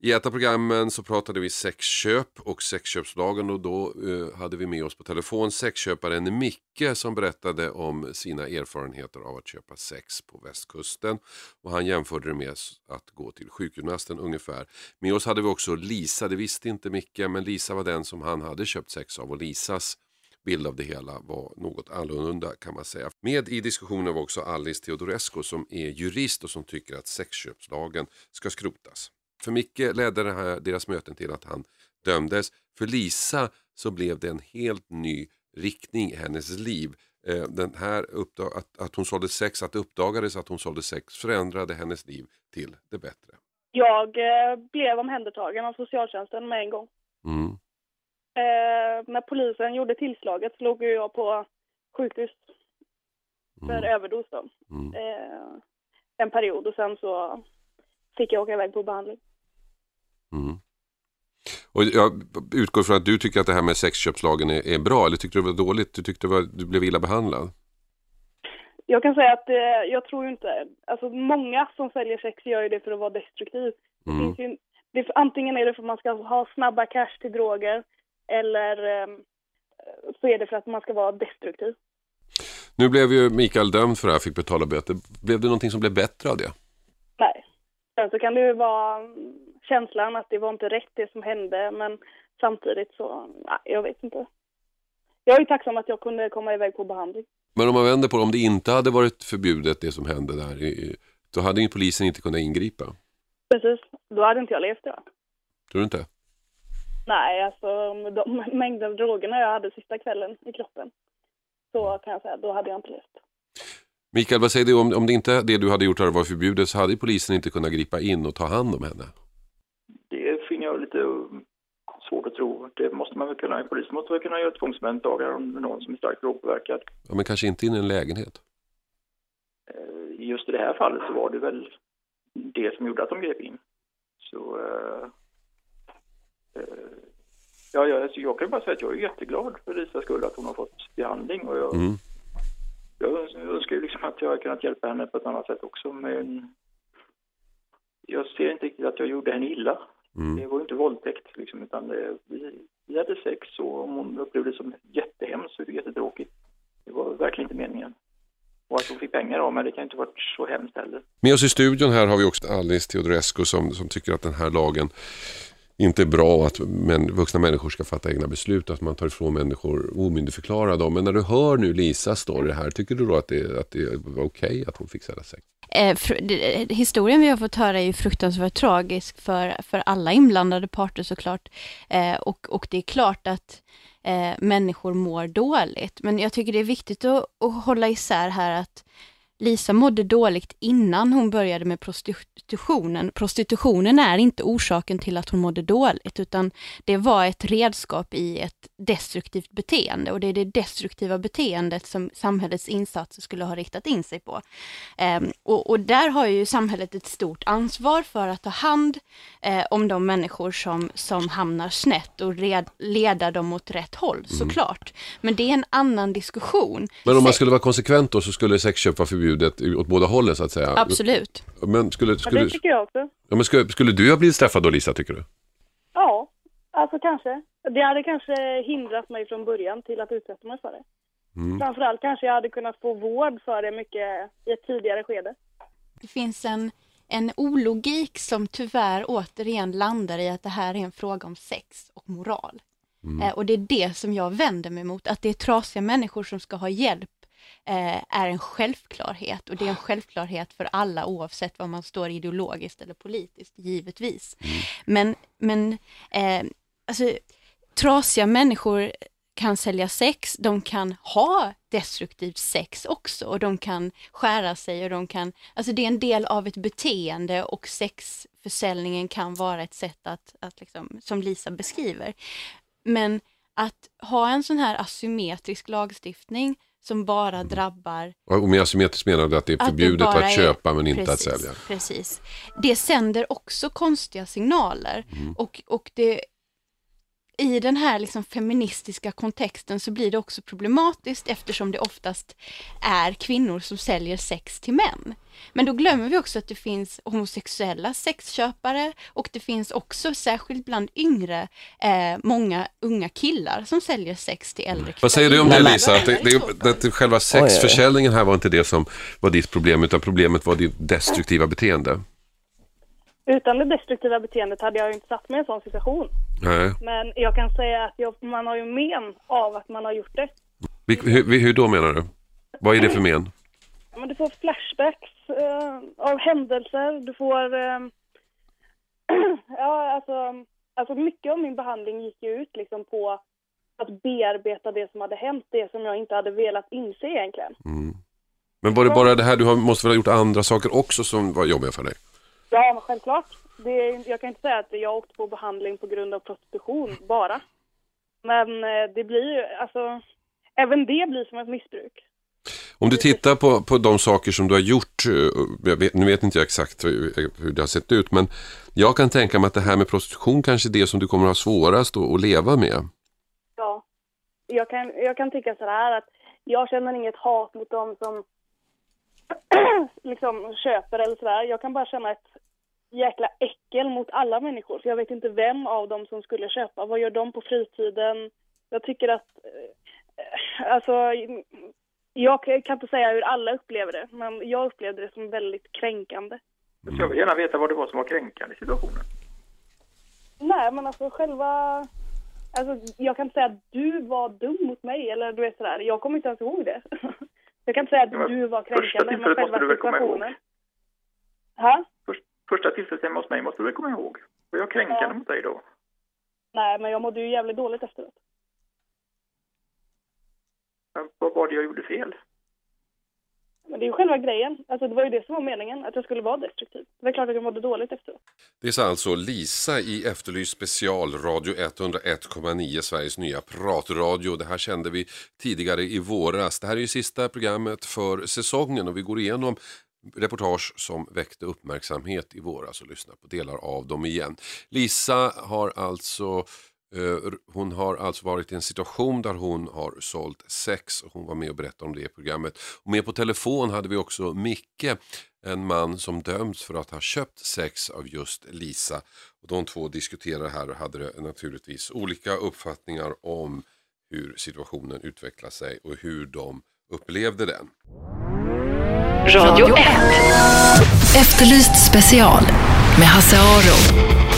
Speaker 3: I ett av programmen så pratade vi sexköp och sexköpslagen och då eh, hade vi med oss på telefon sexköparen Micke som berättade om sina erfarenheter av att köpa sex på västkusten. Och han jämförde det med att gå till sjukgymnasten ungefär. Med oss hade vi också Lisa, det visste inte Micke, men Lisa var den som han hade köpt sex av och Lisas bild av det hela var något annorlunda kan man säga. Med i diskussionen var också Alice Teodorescu som är jurist och som tycker att sexköpslagen ska skrotas. För Micke ledde det här, deras möten till att han dömdes. För Lisa så blev det en helt ny riktning i hennes liv. Eh, den här att, att hon sålde sex, att det uppdagades att hon sålde sex förändrade hennes liv till det bättre.
Speaker 8: Jag eh, blev omhändertagen av socialtjänsten med en gång.
Speaker 3: Mm.
Speaker 8: Eh, när polisen gjorde tillslaget så låg jag på sjukhus för
Speaker 3: Mm.
Speaker 8: överdos då.
Speaker 3: Mm.
Speaker 8: Eh, en period och sen så fick jag åka iväg på behandling.
Speaker 3: Mm. Och jag utgår från att du tycker att det här med sexköpslagen är, är bra eller tyckte du det var dåligt? Du tyckte det var, du blev illa behandlad?
Speaker 8: Jag kan säga att eh, jag tror ju inte, alltså många som säljer sex gör ju det för att vara destruktiv. Det
Speaker 3: Mm.
Speaker 8: finns ju, det, antingen är det för att man ska ha snabba cash till droger eller eh, så är det för att man ska vara destruktiv.
Speaker 3: Nu blev ju Mikael dömd för det här, fick betala böter. Blev det någonting som blev bättre av det?
Speaker 8: Nej. Sen så kan det ju vara känslan att det var inte rätt det som hände men samtidigt så, nej, jag vet inte. Jag är tacksam att jag kunde komma iväg på behandling.
Speaker 3: Men om man vänder på det, om det inte hade varit förbjudet det som hände där, då hade ju polisen inte kunnat ingripa.
Speaker 8: Precis, då hade inte jag levt idag.
Speaker 3: Tror du inte?
Speaker 8: Nej, alltså med de (laughs) mängder av drogerna jag hade sista kvällen i kroppen så kan jag säga, då hade jag inte levt.
Speaker 3: Mikael, vad säger du om, om det inte det du hade gjort hade varit förbjudet så hade ju polisen inte kunnat gripa in och ta hand om henne?
Speaker 7: Jag lite svårt att tro. Det måste man väl kunna, polisen måste väl kunna göra tvångsomhändertagande om någon som är starkt drogpåverkad.
Speaker 3: Ja, men kanske inte in i en lägenhet.
Speaker 7: Eh, Just i det här fallet så var det väl det som gjorde att de grep in. Så... eh, eh, ja, jag, alltså jag kan bara säga att jag är jätteglad för Lisas skull att hon har fått behandling och jag,
Speaker 3: Mm.
Speaker 7: jag önskar ju liksom att jag hade kunnat hjälpa henne på ett annat sätt också men jag ser inte riktigt att jag gjorde henne illa.
Speaker 3: Mm.
Speaker 7: Det var ju inte våldtäkt liksom, utan det, vi, vi hade sex och om hon upplevde det som jättehemskt så är det jättetråkigt. Det var verkligen inte meningen. Och att hon fick pengar av mig, det kan inte varit så hemskt heller.
Speaker 3: Med oss i studion här har vi också Alice Teodorescu som, som tycker att den här lagen inte är bra att men, vuxna människor ska fatta egna beslut och att man tar ifrån människor omyndigförklara dem. Men när du hör nu Lisas story här, tycker du då att det, att det var okej att hon fick sälja sex?
Speaker 9: Eh, historien vi har fått höra är ju fruktansvärt tragisk för, för alla inblandade parter såklart. Eh, och, och det är klart att eh, människor mår dåligt. Men jag tycker det är viktigt att, att hålla isär här att Lisa mådde dåligt innan hon började med prostitutionen. Prostitutionen är inte orsaken till att hon mådde dåligt, utan det var ett redskap i ett destruktivt beteende och det är det destruktiva beteendet som samhällets insatser skulle ha riktat in sig på. Ehm, och, och där har ju samhället ett stort ansvar för att ta hand eh, om de människor som, som hamnar snett och red, leda dem åt rätt håll, såklart. Men det är en annan diskussion.
Speaker 3: Men om man skulle vara konsekvent då så skulle sexköp vara förbjudet åt båda hållen så att säga?
Speaker 9: Absolut.
Speaker 3: Men skulle,
Speaker 8: Ja,
Speaker 3: skulle,
Speaker 8: det tycker jag också.
Speaker 3: ja, men skulle, skulle du ha blivit straffad då Lisa tycker du?
Speaker 8: Ja, alltså kanske. Det hade kanske hindrat mig från början till att utsätta mig för det.
Speaker 3: Mm.
Speaker 8: Framförallt kanske jag hade kunnat få vård för det mycket i ett tidigare skede.
Speaker 9: Det finns en en ologik som tyvärr återigen landar i att det här är en fråga om sex och moral. Mm. Eh, och det är det som jag vänder mig mot, att det är trasiga människor som ska ha hjälp eh, är en självklarhet och det är en självklarhet för alla oavsett var man står ideologiskt eller politiskt, givetvis. Mm. Men, men eh, alltså, trasiga människor kan sälja sex, de kan ha destruktivt sex också och de kan skära sig och de kan, alltså det är en del av ett beteende och sexförsäljningen kan vara ett sätt att, att liksom, som Lisa beskriver. Men att ha en sån här asymmetrisk lagstiftning som bara drabbar...
Speaker 3: Och med asymmetriskt menar du att det är förbjudet att, att köpa men inte
Speaker 9: precis,
Speaker 3: att sälja?
Speaker 9: Precis. Det sänder också konstiga signaler mm. och, och det i den här liksom feministiska kontexten så blir det också problematiskt eftersom det oftast är kvinnor som säljer sex till män. Men då glömmer vi också att det finns homosexuella sexköpare och det finns också, särskilt bland yngre, eh, många unga killar som säljer sex till äldre killar.
Speaker 3: Vad säger du om det Lisa? Att, det, det, att själva sexförsäljningen här var inte det som var ditt problem utan problemet var ditt destruktiva beteende?
Speaker 8: Utan det destruktiva beteendet hade jag inte satt mig i en sån situation.
Speaker 3: Nej.
Speaker 8: Men jag kan säga att jag, man har ju men av att man har gjort det.
Speaker 3: Hur, hur då menar du? Vad är det för men?
Speaker 8: Men du får flashbacks uh, av händelser. Du får... Uh, (clears throat) ja, alltså, alltså mycket av min behandling gick ju ut liksom på att bearbeta det som hade hänt, det som jag inte hade velat inse egentligen.
Speaker 3: Mm. Men var det bara det här, du har, måste väl ha gjort andra saker också som var jobbiga för dig?
Speaker 8: Ja, men självklart. Det, jag kan inte säga att jag åkte på behandling på grund av prostitution bara. Men eh, det blir ju, alltså, även det blir som ett missbruk.
Speaker 3: Om du tittar på, på de saker som du har gjort, eh, vet, nu vet inte jag exakt hur, hur det har sett ut, men jag kan tänka mig att det här med prostitution kanske är det som du kommer att ha svårast att, att leva med.
Speaker 8: Ja, jag kan, jag kan tycka så här att jag känner inget hat mot dem som (clears throat) liksom köper eller sådär. Jag kan bara känna ett jäkla äckel mot alla människor. För jag vet inte vem av dem som skulle köpa. Vad gör de på fritiden? Jag tycker att, eh, alltså, jag kan inte säga hur alla upplever det, men jag upplevde det som väldigt kränkande.
Speaker 7: Jag vill gärna veta vad det var som var kränkande i situationen.
Speaker 8: Nej, men alltså själva... Alltså, jag kan inte säga att du var dum mot mig, eller du vet sådär. Jag kommer inte ens ihåg det. (laughs) Jag kan inte säga att ja, du var kränkande, men själva situationen. Ha?
Speaker 7: Först, första tillfället hos mig måste du väl komma ihåg? Var jag kränkande ja. mot dig då?
Speaker 8: Nej, men jag mådde ju jävligt dåligt efteråt.
Speaker 7: Men vad var det jag gjorde fel?
Speaker 8: Men det är ju själva grejen. Alltså det var ju det som var meningen, att jag skulle vara destruktiv. Det var klart att jag mådde dåligt efteråt.
Speaker 3: Det sa alltså Lisa i Efterlyst special, Radio 101,9, Sveriges nya pratradio. Det här kände vi tidigare i våras. Det här är ju sista programmet för säsongen och vi går igenom reportage som väckte uppmärksamhet i våras och lyssnar på delar av dem igen. Lisa har alltså Eh, Eh, hon har alltså varit i en situation där hon har sålt sex och hon var med och berättade om det i programmet. Och med på telefon hade vi också Micke, en man som dömts för att ha köpt sex av just Lisa. Och de två diskuterade här och hade naturligtvis olika uppfattningar om hur situationen utvecklar sig och hur de upplevde den.
Speaker 2: Radio 1 Efterlyst special med Hasse Aro.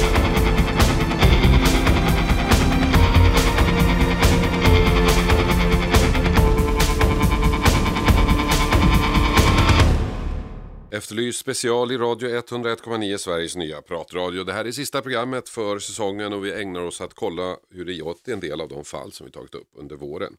Speaker 3: Efterlyst special i Radio 101,9 Sveriges nya pratradio. Det här är sista programmet för säsongen och vi ägnar oss att kolla hur det gått i en del av de fall som vi tagit upp under våren.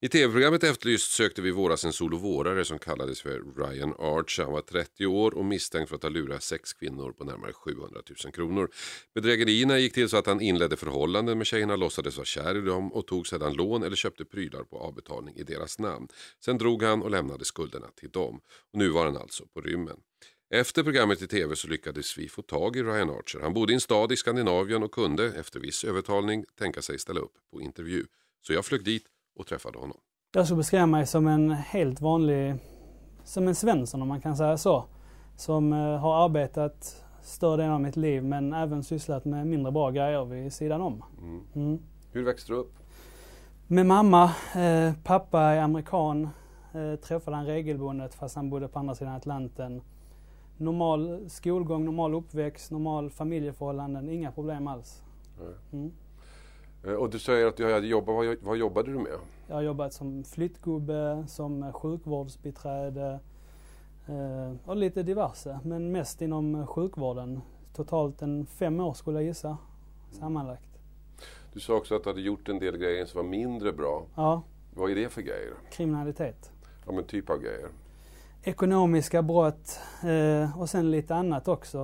Speaker 3: I tv-programmet Efterlyst sökte vi våras en solovårare som kallades för Ryan Arch. Han var 30 år och misstänkt för att ha lurat sex kvinnor på närmare 700 000 kronor. Bedrägerierna gick till så att han inledde förhållanden med tjejerna, låtsades vara kär i dem och tog sedan lån eller köpte prylar på avbetalning i deras namn. Sen drog han och lämnade skulderna till dem. Och nu var han alltså på rymmen. Efter programmet i tv så lyckades vi få tag i Ryan Archer. Han bodde i en stad i Skandinavien och kunde, efter viss övertalning, tänka sig ställa upp på intervju. Så jag flög dit och träffade honom.
Speaker 10: Jag skulle beskriva mig som en helt vanlig, som en Svensson om man kan säga så. Som eh, har arbetat större delen av mitt liv men även sysslat med mindre bra grejer vid sidan om.
Speaker 3: Mm. Mm. Hur växte du upp?
Speaker 10: Med mamma, eh, pappa är amerikan. Eh, träffade han regelbundet fast han bodde på andra sidan Atlanten normal skolgång, normal uppväxt, normal familjeförhållanden, inga problem alls.
Speaker 3: Mm. Eh, och du säger att du hade jobbat, vad, vad jobbade du med?
Speaker 10: Jag har jobbat som flyttgubbe, som sjukvårdsbiträde eh, och lite diverse. Men mest inom sjukvården. Totalt en fem år skulle jag gissa, sammanlagt.
Speaker 3: Du sa också att du hade gjort en del grejer som var mindre bra.
Speaker 10: Ja.
Speaker 3: Vad är det för grejer?
Speaker 10: Kriminalitet.
Speaker 3: Ja men typ av grejer?
Speaker 10: Ekonomiska brott eh, och sen lite annat också.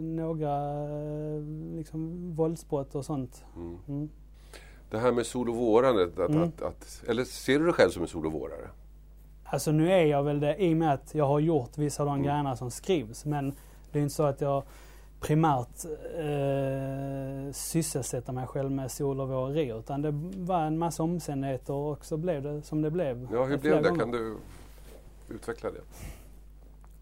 Speaker 10: Några eh, liksom våldsbrott och sånt. Mm. Mm.
Speaker 3: Det här med solovårandet, att, mm. att, att, eller ser du dig själv som en solovårare?
Speaker 10: Alltså nu är jag väl det i och med att jag har gjort vissa av de mm. grejerna som skrivs. Men det är inte så att jag primärt eh, sysselsätta mig själv med sol och våreri utan det var en massa omständigheter och så blev det som det blev.
Speaker 3: Ja, hur blev det? Gånger. Kan du utveckla det?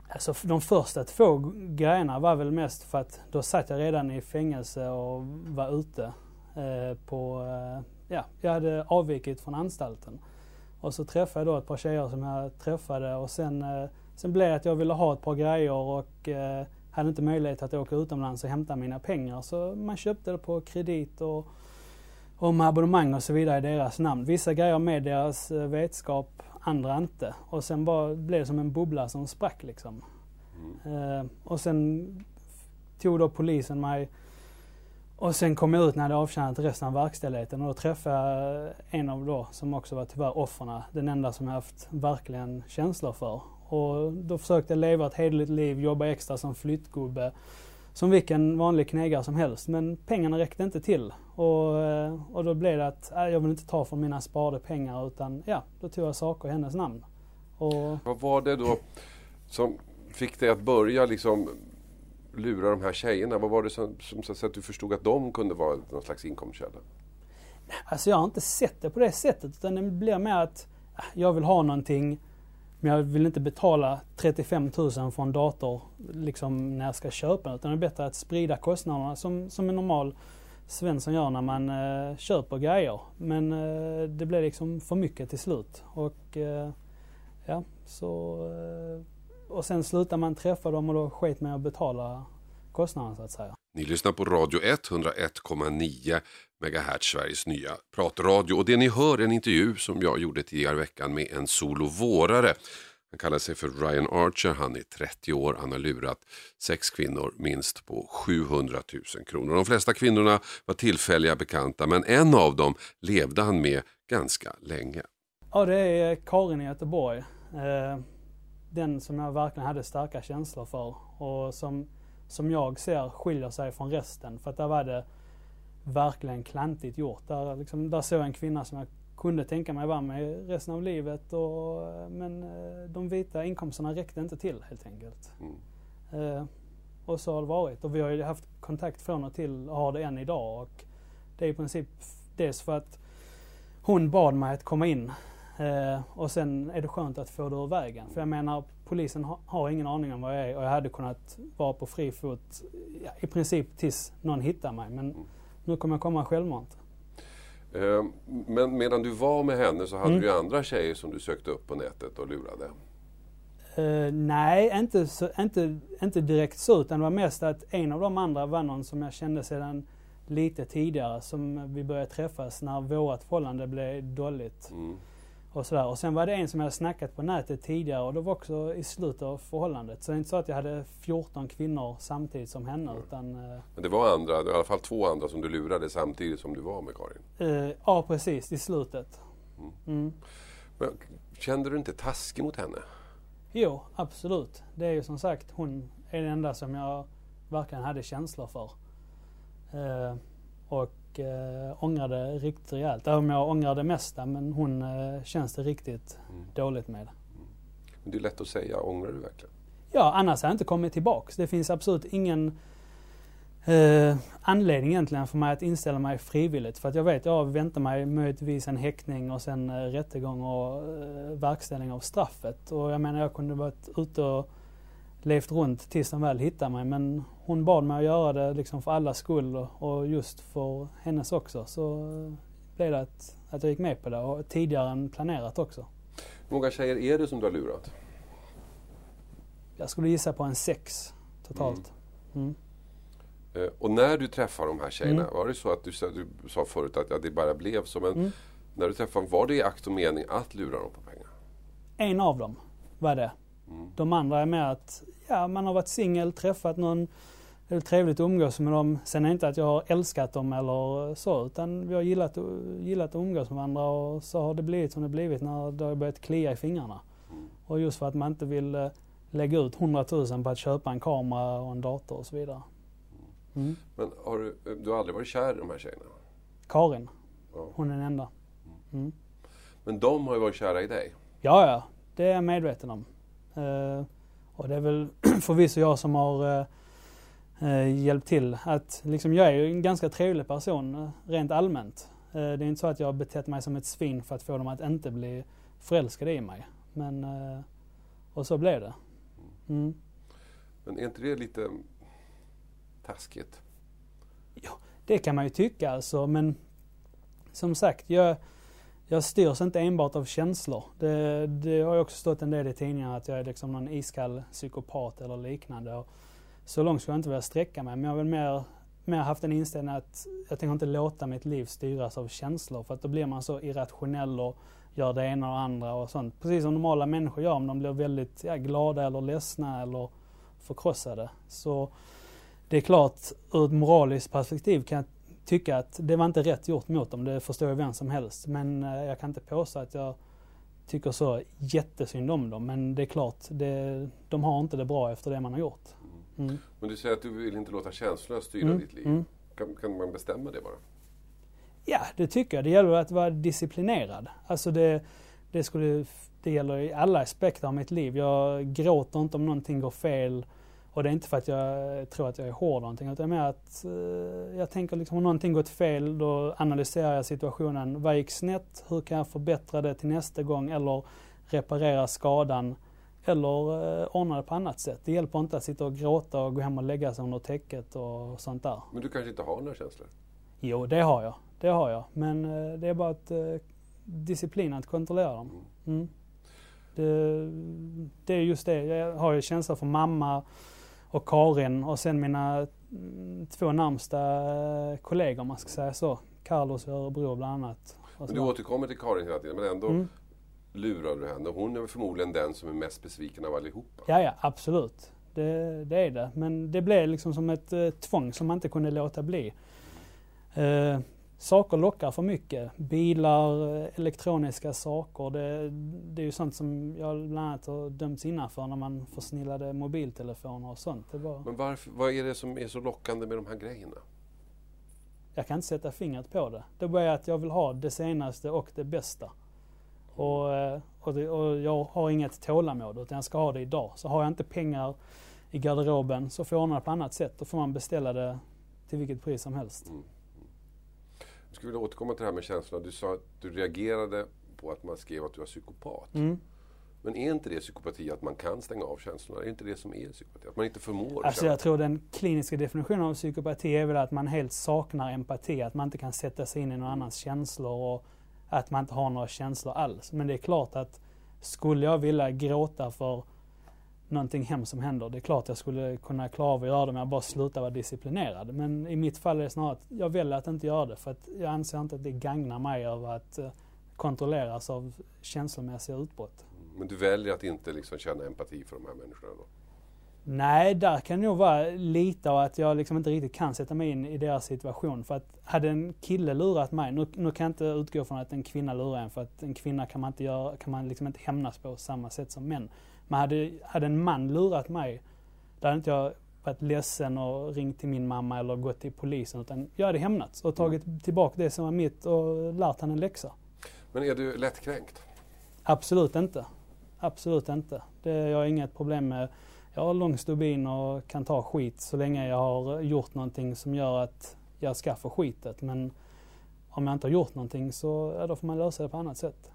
Speaker 10: Alltså de första två grejerna var väl mest för att då satt jag redan i fängelse och var ute eh, på, eh, ja, jag hade avvikit från anstalten. Och så träffade jag då ett par tjejer som jag träffade och sen, eh, sen blev det att jag ville ha ett par grejer och eh, hade inte möjlighet att åka utomlands och hämta mina pengar så man köpte det på kredit och, och med abonnemang och så vidare i deras namn. Vissa grejer med deras eh, vetskap, andra inte. Och sen bara blev det som en bubbla som sprack liksom. Mm. Eh, och sen tog då polisen mig och sen kom jag ut när jag hade avtjänat resten av verkställigheten och då träffade jag en av då som också var tyvärr offren, den enda som jag haft verkligen känslor för. Och då försökte jag leva ett hederligt liv, jobba extra som flyttgubbe. Som vilken vanlig knegare som helst. Men pengarna räckte inte till. Och, eh, och då blev det att äh, jag vill inte ta från mina sparade pengar utan ja, då tog jag saker i hennes namn.
Speaker 3: Och... Vad var det då som fick dig att börja liksom lura de här tjejerna? Vad var det som, som så att du förstod att de kunde vara någon slags inkomstkälla?
Speaker 10: Alltså jag har inte sett det på det sättet utan det blir mer att äh, jag vill ha någonting men jag vill inte betala 35 000 för en dator liksom när jag ska köpa den. Utan det är bättre att sprida kostnaderna som, som en normal Svensson gör när man eh, köper grejer. Men eh, det blev liksom för mycket till slut. Och eh, ja, så... Eh, och sen slutar man träffa dem och då sket man att betala kostnaderna så att säga.
Speaker 3: Ni lyssnar på Radio 101,9 Megahertz, Sveriges nya pratradio. Och det ni hör är en intervju som jag gjorde tidigare i veckan med en solovårare. Han kallar sig för Ryan Archer, han är 30 år, han har lurat sex kvinnor minst på 700 000 kronor. De flesta kvinnorna var tillfälliga bekanta men en av dem levde han med ganska länge.
Speaker 10: Ja, det är Karin i Göteborg. Eh, den som jag verkligen hade starka känslor för och som som jag ser skiljer sig från resten. För att där var det verkligen klantigt gjort. Där, liksom, där såg jag en kvinna som jag kunde tänka mig vara med resten av livet. Och, men eh, de vita inkomsterna räckte inte till helt enkelt. Mm. Eh, och så har det varit. Och vi har ju haft kontakt från och till och har det än idag. Och det är i princip dels för att hon bad mig att komma in. Eh, och sen är det skönt att få det ur vägen. För jag menar, polisen har ingen aning om vad jag är och jag hade kunnat vara på fri fot ja, i princip tills någon hittar mig. Men nu kommer jag komma självmant.
Speaker 3: Eh, men medan du var med henne så hade mm. du andra tjejer som du sökte upp på nätet och lurade?
Speaker 10: Uh, nej, inte, så, inte, inte direkt så utan det var mest att en av de andra var någon som jag kände sedan lite tidigare som vi började träffas när vårt förhållande blev dåligt. Mm. Och, sådär. och sen var det en som jag hade snackat på nätet tidigare och det var också i slutet av förhållandet. Så det är inte så att jag hade 14 kvinnor samtidigt som henne. Mm. Utan,
Speaker 3: eh, Men det var andra, i alla fall två andra som du lurade samtidigt som du var med Karin?
Speaker 10: Uh, ja precis, i slutet. Mm.
Speaker 3: Mm. Men, kände du inte taskig mot henne?
Speaker 10: Jo, absolut. Det är ju som sagt, hon är den enda som jag verkligen hade känslor för. Uh, och eh, ångrade riktigt rejält. Även om jag ångrar det mesta men hon eh, känns det riktigt mm. dåligt med. Mm.
Speaker 3: Men det är lätt att säga, ångrar du verkligen?
Speaker 10: Ja, annars har jag inte kommit tillbaks. Det finns absolut ingen eh, anledning egentligen för mig att inställa mig frivilligt. För att jag vet, jag väntar mig möjligtvis en häktning och sen eh, rättegång och eh, verkställning av straffet. Och jag menar, jag kunde varit ute och levt runt tills de väl hittade mig. Men hon bad mig att göra det liksom för allas skull och just för hennes också. Så blev det att, att jag gick med på det och tidigare än planerat också.
Speaker 3: Hur många tjejer är det som du har lurat?
Speaker 10: Jag skulle gissa på en sex. totalt. Mm.
Speaker 3: Eh, och när du träffar de här tjejerna,
Speaker 10: Mm.
Speaker 3: var det så att du, du sa förut att ja, det bara blev så, men
Speaker 10: Mm.
Speaker 3: när du träffade dem, var det i akt och mening att lura dem på pengar?
Speaker 10: En av dem var det.
Speaker 3: Mm.
Speaker 10: De andra är mer att ja, man har varit singel, träffat någon, det är trevligt att umgås med dem. Sen är det inte att jag har älskat dem eller så, utan vi har gillat, gillat att umgås med varandra och så har det blivit som det blivit när det har börjat klia i fingrarna.
Speaker 3: Mm.
Speaker 10: Och just för att man inte vill eh, lägga ut 100 000 på att köpa en kamera och en dator och så vidare. Mm.
Speaker 3: Men har du, du har aldrig varit kär i de här tjejerna?
Speaker 10: Karin,
Speaker 3: Ja.
Speaker 10: hon är den enda. Mm.
Speaker 3: Men de har ju varit kära i dig.
Speaker 10: Ja, ja, det är jag medveten om. Eh, och det är väl (clears throat) förvisso jag som har eh, eh, hjälpt till. Att, liksom, jag är ju en ganska trevlig person eh, rent allmänt. Eh, det är inte så att jag har betett mig som ett svin för att få dem att inte bli förälskade i mig. Men, eh, och så blev det. Mm.
Speaker 3: Men är inte det lite taskigt?
Speaker 10: Det kan man ju tycka alltså, men som sagt, jag, jag styrs inte enbart av känslor. Det, det har ju också stått en del i tidningarna att jag är liksom någon iskall psykopat eller liknande. Och så långt skulle jag inte vilja sträcka mig, men jag har väl mer, mer haft en inställning att jag tänker inte låta mitt liv styras av känslor, för att då blir man så irrationell och gör det ena och det andra och sånt. Precis som normala människor gör om de blir väldigt ja, glada eller ledsna eller förkrossade. Så det är klart, ur ett moraliskt perspektiv kan jag tycka att det var inte rätt gjort mot dem. Det förstår ju vem som helst. Men eh, jag kan inte påstå att jag tycker så jättesynd om dem. Men det är klart, det, de har inte det bra efter det man har gjort. Mm.
Speaker 3: Men du säger att du vill inte låta känslorna styra
Speaker 10: Mm,
Speaker 3: ditt liv.
Speaker 10: mm.
Speaker 3: Kan, kan man bestämma det bara?
Speaker 10: Ja, det tycker jag. Det gäller att vara disciplinerad. Alltså det, det, skulle, det gäller i alla aspekter av mitt liv. Jag gråter inte om någonting går fel. Och det är inte för att jag tror att jag är hård eller någonting. Utan mer att eh, jag tänker liksom om någonting gått fel då analyserar jag situationen. Vad gick snett? Hur kan jag förbättra det till nästa gång? Eller reparera skadan? Eller eh, ordna det på annat sätt. Det hjälper inte att sitta och gråta och gå hem och lägga sig under täcket och sånt där.
Speaker 3: Men du kanske inte har några känslor?
Speaker 10: Jo, det har jag. Det har jag. Men eh, det är bara att eh, disciplin att kontrollera dem. Mm. Det, det är just det. Jag har ju känsla för mamma och Karin och sen mina mm, två närmsta kollegor om man ska säga så. Carlos i Örebro bland annat.
Speaker 3: Men du återkommer till Karin hela tiden, men ändå
Speaker 10: Mm.
Speaker 3: Lurar du henne. Hon är förmodligen den som är mest besviken av allihopa.
Speaker 10: Ja, ja, absolut. Det, det är det. Men det blev liksom som ett eh, tvång som man inte kunde låta bli. Eh, saker lockar för mycket. Bilar, eh, elektroniska saker. Det, det är ju sånt som jag bland annat har dömts innanför när man försnillade mobiltelefoner och sånt. Var,
Speaker 3: Men varför, vad är det som är så lockande med de här grejerna?
Speaker 10: jag kan inte sätta fingret på det. Det är bara att jag vill ha det senaste och det bästa. Och, eh, och, det, och jag har inget tålamod utan jag ska ha det idag. Så har jag inte pengar i garderoben så får jag ordna det på annat sätt. Då får man beställa det till vilket pris som helst.
Speaker 3: Jag skulle vilja återkomma till det här med känslorna. Du sa att du reagerade på att man skrev att du var psykopat.
Speaker 10: Mm.
Speaker 3: Men är inte det psykopati att man kan stänga av känslorna? Är inte det som är psykopati? Att man inte förmår
Speaker 10: Alltså jag tror den kliniska definitionen av psykopati är väl att man helt saknar empati, att man inte kan sätta sig in i någon annans känslor och att man inte har några känslor alls. Men det är klart att skulle jag vilja gråta för någonting hemskt som händer, det är klart jag skulle kunna klara av att göra det om jag bara slutar vara disciplinerad. Men i mitt fall är det snarare att jag väljer att inte göra det för att jag anser inte att det gagnar mig av att eh, kontrolleras av känslomässiga utbrott.
Speaker 3: Men du väljer att inte liksom känna empati för de här människorna då?
Speaker 10: Nej, där kan det nog vara lite av att jag liksom inte riktigt kan sätta mig in i deras situation. För att hade en kille lurat mig, nu, nu kan jag inte utgå från att en kvinna lurar en för att en kvinna kan man inte, göra, kan man liksom inte hämnas på samma sätt som män. Men hade, hade en man lurat mig, då hade inte jag varit ledsen och ringt till min mamma eller gått till polisen. Utan jag hade hämnats och tagit tillbaka det som var mitt och lärt han en läxa.
Speaker 3: Men är du lättkränkt?
Speaker 10: Absolut inte. Absolut inte. Det, jag har inget problem med jag har lång stubin och kan ta skit så länge jag har gjort någonting som gör att jag ska få skitet. Men om jag inte har gjort någonting så ja, då får man lösa det på annat sätt.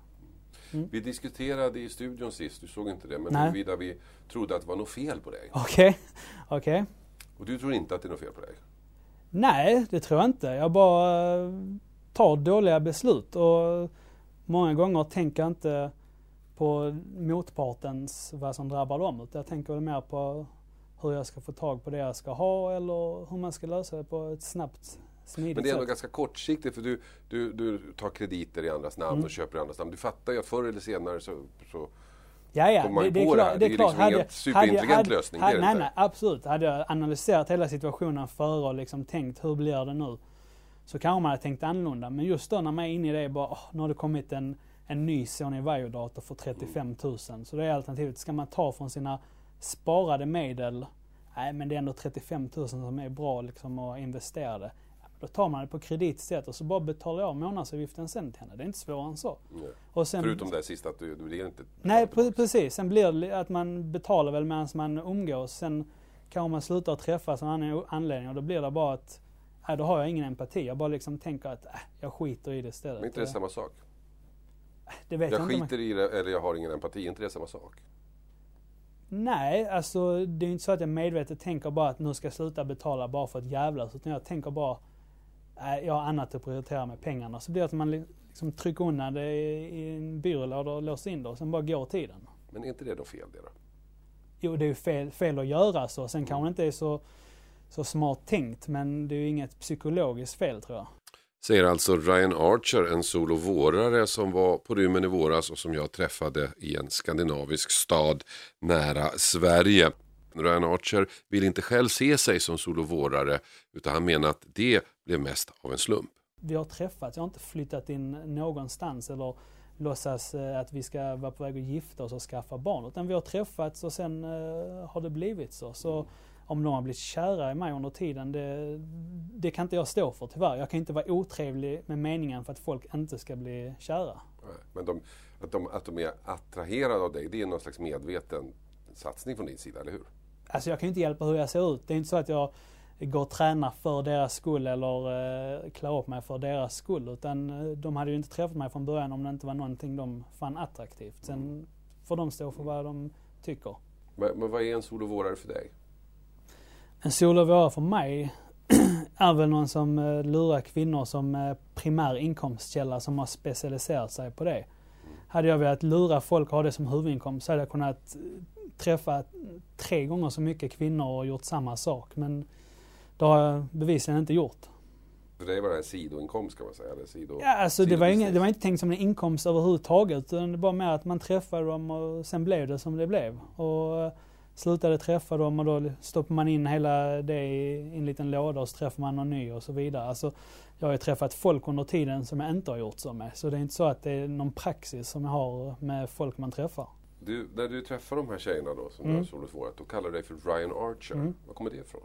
Speaker 3: Vi diskuterade i studion sist, du såg inte det, men huruvida vi trodde att det var något fel på dig.
Speaker 10: Okej, okej.
Speaker 3: Och du tror inte att det är något fel på dig?
Speaker 10: Nej, det tror jag inte. Jag bara eh, tar dåliga beslut och många gånger tänker jag inte på motpartens, vad som drabbar dem. Utan jag tänker väl mer på hur jag ska få tag på det jag ska ha eller hur man ska lösa det på ett snabbt Smidigt
Speaker 3: Men det är ändå
Speaker 10: sätt.
Speaker 3: ganska kortsiktigt för du, du, du tar krediter i andras namn
Speaker 10: Mm.
Speaker 3: och köper i andras namn. Du fattar ju att förr eller senare så, så
Speaker 10: Ja, ja,
Speaker 3: kommer man
Speaker 10: det,
Speaker 3: ju
Speaker 10: det är
Speaker 3: på
Speaker 10: klart.
Speaker 3: det här.
Speaker 10: Det är
Speaker 3: ju
Speaker 10: klart.
Speaker 3: liksom
Speaker 10: Hade-
Speaker 3: ingen superintelligent
Speaker 10: hade-
Speaker 3: lösning.
Speaker 10: hade-
Speaker 3: det är det
Speaker 10: nej, nej, absolut. Hade jag analyserat hela situationen före och liksom tänkt hur blir det nu? Så kanske man hade tänkt annorlunda. Men just då när man är inne i det, bara, åh, nu har det kommit en, en ny Sony Vaio-dator för 35 000. Så det är alternativet. Ska man ta från sina sparade medel? Nej, men det är ändå 35 000 som är bra liksom att investera det. Då tar man det på kredit istället och så bara betalar jag månadsavgiften sen till henne. Det är inte svårare än så. Sen-
Speaker 3: Förutom det sista att du, du blir inte...
Speaker 10: Nej, pre- precis. Sen blir det att man betalar väl medan man umgås. Sen kanske man slutar träffas av en annan anledning och då blir det bara att nej, då har jag ingen empati. Jag bara liksom tänker att äh, jag skiter i det istället.
Speaker 3: Men inte det samma sak?
Speaker 10: Det vet
Speaker 3: jag
Speaker 10: jag
Speaker 3: skiter i det eller jag har ingen empati. Är inte det samma sak?
Speaker 10: Nej, alltså det är inte så att jag medvetet tänker bara att nu ska jag sluta betala bara för att jävlas. Utan jag tänker bara, nej, jag har annat att prioritera med pengarna. Så blir det att man li- liksom trycker undan det i en byrålåda och låser in det och sen bara går tiden.
Speaker 3: Men är inte det då fel det då?
Speaker 10: Jo, det är ju fel, fel att göra så. Sen kanske det inte är så, så smart tänkt, men det är ju inget psykologiskt fel tror jag.
Speaker 3: Säger alltså Ryan Archer, en solovårare som var på rymmen i våras och som jag träffade i en skandinavisk stad nära Sverige. Ryan Archer vill inte själv se sig som solovårare utan han menar att det blev mest av en slump.
Speaker 10: Vi har träffats, jag har inte flyttat in någonstans eller låtsas eh, att vi ska vara på väg att gifta oss och skaffa barn. Utan vi har träffats och sen eh, har det blivit så. Så om de har blivit kära i mig under tiden, det, det kan inte jag stå för tyvärr. Jag kan inte vara otrevlig med meningen för att folk inte ska bli kära.
Speaker 3: Men de, att, de, att de är attraherade av dig, det är någon slags medveten satsning från din sida, eller hur?
Speaker 10: Alltså jag kan ju inte hjälpa hur jag ser ut. Det är inte så att jag går och tränar för deras skull eller eh, klär upp mig för deras skull. Utan eh, de hade ju inte träffat mig från början om det inte var någonting de fann attraktivt. Sen får de stå för vad de tycker.
Speaker 3: Men, men vad är en solovårare för dig?
Speaker 10: En solovårare för mig (clears throat) är väl någon som eh, lurar kvinnor som eh, primär inkomstkälla som har specialiserat sig på det. Hade jag velat lura folk och ha det som huvudinkomst så hade jag kunnat eh, träffa tre gånger så mycket kvinnor och gjort samma sak. Men det har jag bevisligen inte gjort.
Speaker 3: För dig var det en sidoinkomst kan man säga. Eller sido,
Speaker 10: Ja, alltså det var, inga, det var inte tänkt som en inkomst överhuvudtaget. Utan det var mer att man träffade dem och sen blev det som det blev. Och slutade träffa dem och då stoppar man in hela det i en liten låda och så träffar man någon ny och så vidare. Alltså, jag har ju träffat folk under tiden som jag inte har gjort så med. Så det är inte så att det är någon praxis som jag har med folk man träffar.
Speaker 3: Du, när du träffar de här tjejerna då som
Speaker 10: Mm.
Speaker 3: du har solovårat, då kallar du dig för Ryan Archer.
Speaker 10: Mm.
Speaker 3: Var kommer det ifrån?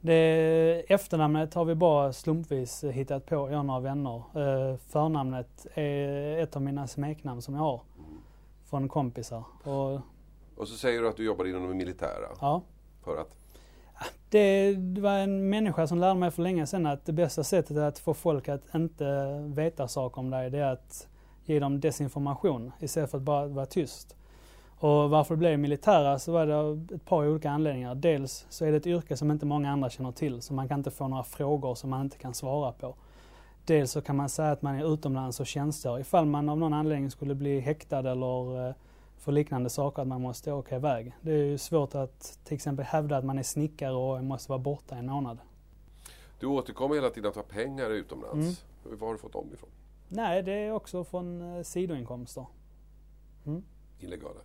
Speaker 10: Det efternamnet har vi bara slumpvis hittat på, jag och några vänner. Eh, förnamnet är ett av mina smeknamn som jag har. Från kompisar. Och
Speaker 3: Och så säger du att du jobbar inom det militära.
Speaker 10: Ja.
Speaker 3: För att?
Speaker 10: Det, det var en människa som lärde mig för länge sedan att det bästa sättet att få folk att inte veta saker om dig, det är att ge dem desinformation istället för att bara vara tyst. Och varför det blev militära så var det ett par olika anledningar. Dels så är det ett yrke som inte många andra känner till, så man kan inte få några frågor som man inte kan svara på. Dels så kan man säga att man är utomlands och tjänstgör ifall man av någon anledning skulle bli häktad eller eh, för liknande saker att man måste åka iväg. Det är ju svårt att till exempel hävda att man är snickare och måste vara borta en månad.
Speaker 3: Du återkommer hela tiden att ha pengar utomlands.
Speaker 10: Mm.
Speaker 3: Var har du fått dem ifrån?
Speaker 10: Nej, det är också från eh, sidoinkomster. Mm.
Speaker 3: Illegala?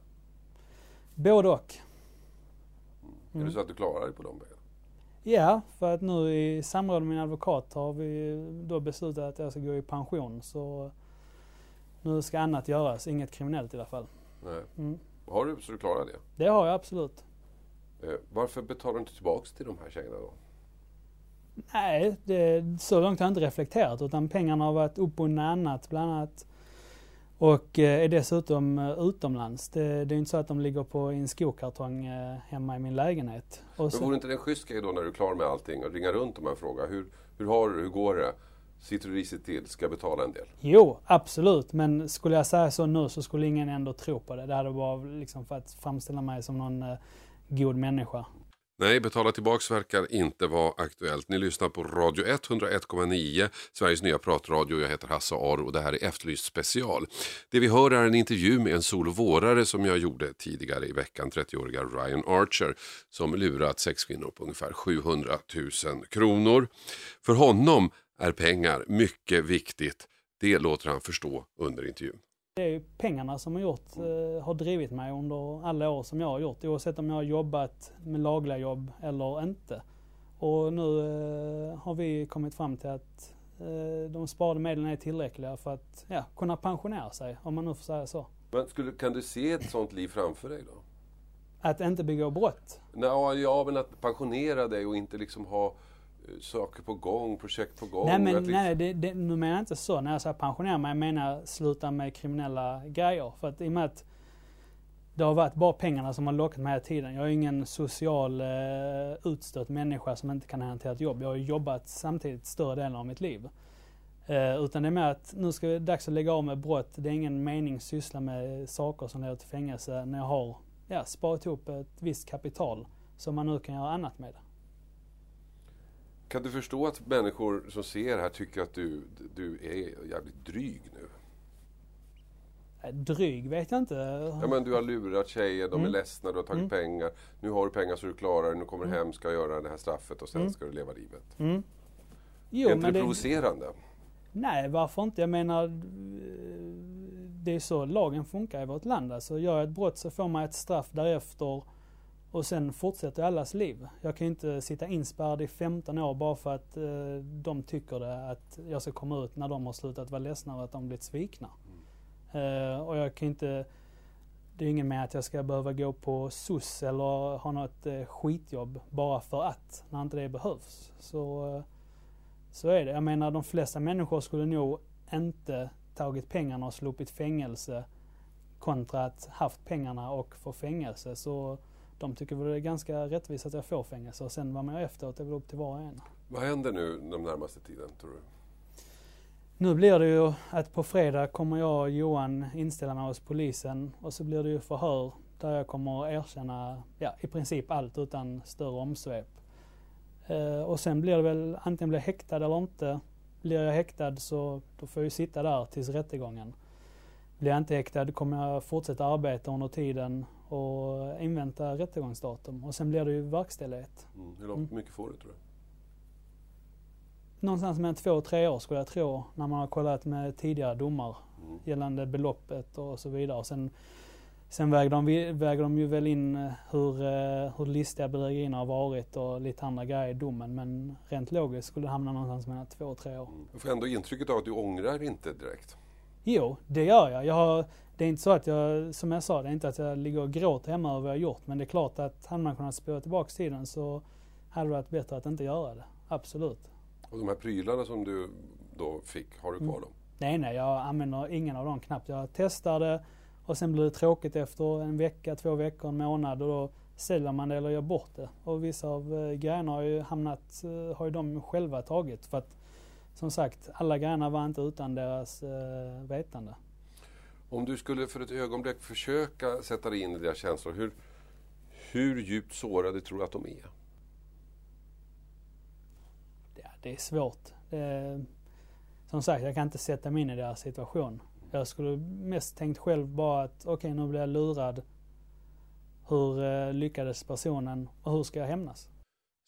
Speaker 10: Både och.
Speaker 3: Är
Speaker 10: Mm.
Speaker 3: det så att du klarar dig på de vägarna?
Speaker 10: Ja, för att nu i samråd med min advokat har vi då beslutat att jag ska gå i pension. Så nu ska annat göras, inget kriminellt i alla fall.
Speaker 3: Nej.
Speaker 10: Mm.
Speaker 3: Har du så du klarar det?
Speaker 10: Det har jag absolut.
Speaker 3: Eh, varför betalar du inte tillbaks till de här tjejerna då?
Speaker 10: Nej, det, så långt har jag inte reflekterat utan pengarna har varit uppbundna annat bland annat. Och eh, är dessutom eh, utomlands. Det, det är inte så att de ligger på en skokartong eh, hemma i min lägenhet. Och
Speaker 3: Men vore inte det en schysst grej då när du är klar med allting och ringa runt dem och fråga hur, hur har du hur går det? Sitter du risigt till? Ska betala en del?
Speaker 10: Jo, absolut. Men skulle jag säga så nu så skulle ingen ändå tro på det. Det hade bara liksom för att framställa mig som någon eh, god människa.
Speaker 3: Nej, betala tillbaks verkar inte vara aktuellt. Ni lyssnar på Radio 101,9, Sveriges nya pratradio. Jag heter Hasse Aro och det här är Efterlyst special. Det vi hör är en intervju med en solovårare som jag gjorde tidigare i veckan, 30-åriga Ryan Archer, som lurat sex kvinnor på ungefär 700 000 kronor. För honom är pengar mycket viktigt. Det låter han förstå under intervjun.
Speaker 10: Det är pengarna som har, gjort, eh, har drivit mig under alla år som jag har gjort, oavsett om jag har jobbat med lagliga jobb eller inte. Och nu eh, har vi kommit fram till att eh, de sparade medlen är tillräckliga för att ja, kunna pensionera sig, om man nu får säga så.
Speaker 3: Men skulle, kan du se ett sånt liv framför dig då?
Speaker 10: Att inte begå brott?
Speaker 3: Nå, ja, men att pensionera dig och inte liksom ha saker på gång, projekt på gång?
Speaker 10: Nej, men, nej det, det, nu menar jag inte så när jag säger pensionera mig. Jag menar sluta med kriminella grejer. För att i och med att det har varit bara pengarna som har lockat mig hela tiden. Jag är ingen social eh, utstött människa som inte kan hantera ett jobb. Jag har jobbat samtidigt större delen av mitt liv. Eh, utan det är mer att nu ska det dags att lägga av med brott. Det är ingen mening att syssla med saker som leder till fängelse när jag har ja, sparat ihop ett visst kapital som man nu kan göra annat med.
Speaker 3: Kan du förstå att människor som ser här tycker att du, du är jävligt dryg nu?
Speaker 10: Äh, dryg vet jag inte.
Speaker 3: Ja, men du har lurat tjejer, de mm. är ledsna, du har tagit mm. pengar. Nu har du pengar så du klarar det, nu kommer du mm. hem, ska göra det här straffet och sen mm. ska du leva livet. Mm. Jo, är inte det, det provocerande?
Speaker 10: Nej, varför inte? Jag menar, det är så lagen funkar i vårt land. Alltså, gör jag ett brott så får man ett straff därefter och sen fortsätter allas liv. Jag kan ju inte sitta inspärrad i 15 år bara för att eh, de tycker det, att jag ska komma ut när de har slutat vara ledsna över att de blivit svikna. Mm. Eh, och jag kan inte, det är ingen med att jag ska behöva gå på SUS eller ha något eh, skitjobb bara för att, när inte det behövs. Så, eh, så är det. Jag menar de flesta människor skulle nog inte tagit pengarna och sluppit fängelse kontra att haft pengarna och få fängelse. Så de tycker väl det är ganska rättvist att jag får fängelse och sen vad man gör efteråt är väl upp till var och en.
Speaker 3: Vad händer nu den närmaste tiden tror du?
Speaker 10: Nu blir det ju att på fredag kommer jag och Johan inställa mig hos polisen och så blir det ju förhör där jag kommer att erkänna ja, i princip allt utan större omsvep. Eh, och sen blir det väl antingen blir häktad eller inte. Blir jag häktad så då får jag sitta där tills rättegången. Blir jag inte häktad kommer jag fortsätta arbeta under tiden och invänta rättegångsdatum. Och sen blir det ju verkställighet.
Speaker 3: Mm. Hur långt, mycket får du tror du?
Speaker 10: Någonstans mellan två och tre år skulle jag tro när man har kollat med tidigare domar mm. gällande beloppet och så vidare. Sen, sen väger, de, väger de ju väl in eh, hur, eh, hur listiga bedrägerierna har varit och lite andra grejer i domen. Men rent logiskt skulle det hamna någonstans mellan två och tre år. Mm.
Speaker 3: Jag får ändå intrycket av att du ångrar inte direkt.
Speaker 10: Jo, det gör jag. jag har, det är inte så att jag, som jag sa, det är inte att jag ligger och gråter hemma över vad jag gjort. Men det är klart att hade man kunnat spåra tillbaka tiden så hade det varit bättre att inte göra det. Absolut.
Speaker 3: Och de här prylarna som du då fick, har du kvar mm. dem?
Speaker 10: Nej, nej, jag använder ingen av dem knappt. Jag testade och sen blir det tråkigt efter en vecka, två veckor, en månad och då säljer man det eller gör bort det. Och vissa av eh, grejerna har ju hamnat, eh, har ju de själva tagit för att som sagt, alla grejerna var inte utan deras eh, vetande.
Speaker 3: Om du skulle för ett ögonblick försöka sätta dig in i deras känslor, hur, hur djupt sårade tror du att de är?
Speaker 10: Ja, det är svårt. Det, som sagt, jag kan inte sätta mig in i deras situation. Jag skulle mest tänkt själv bara att okej, okay, nu blir jag lurad. Hur eh, lyckades personen och hur ska jag hämnas?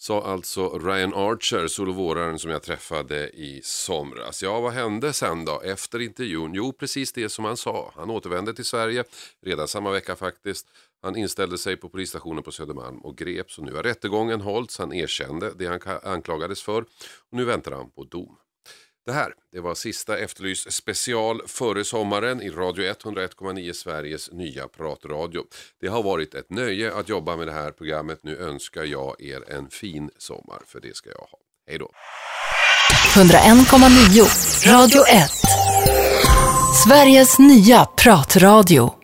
Speaker 3: Sa alltså Ryan Archer, solovåraren som jag träffade i somras. Ja, vad hände sen då efter intervjun? Jo, precis det som han sa. Han återvände till Sverige redan samma vecka faktiskt. Han inställde sig på polisstationen på Södermalm och greps. Och nu har rättegången hållits. Han erkände det han anklagades för. Och nu väntar han på dom. Det här det var sista Efterlyst special före sommaren i Radio 101,9 Sveriges nya pratradio. Det har varit ett nöje att jobba med det här programmet. Nu önskar jag er en fin sommar, för det ska jag ha. Hej då!
Speaker 2: 101,9 Radio 1 Sveriges nya pratradio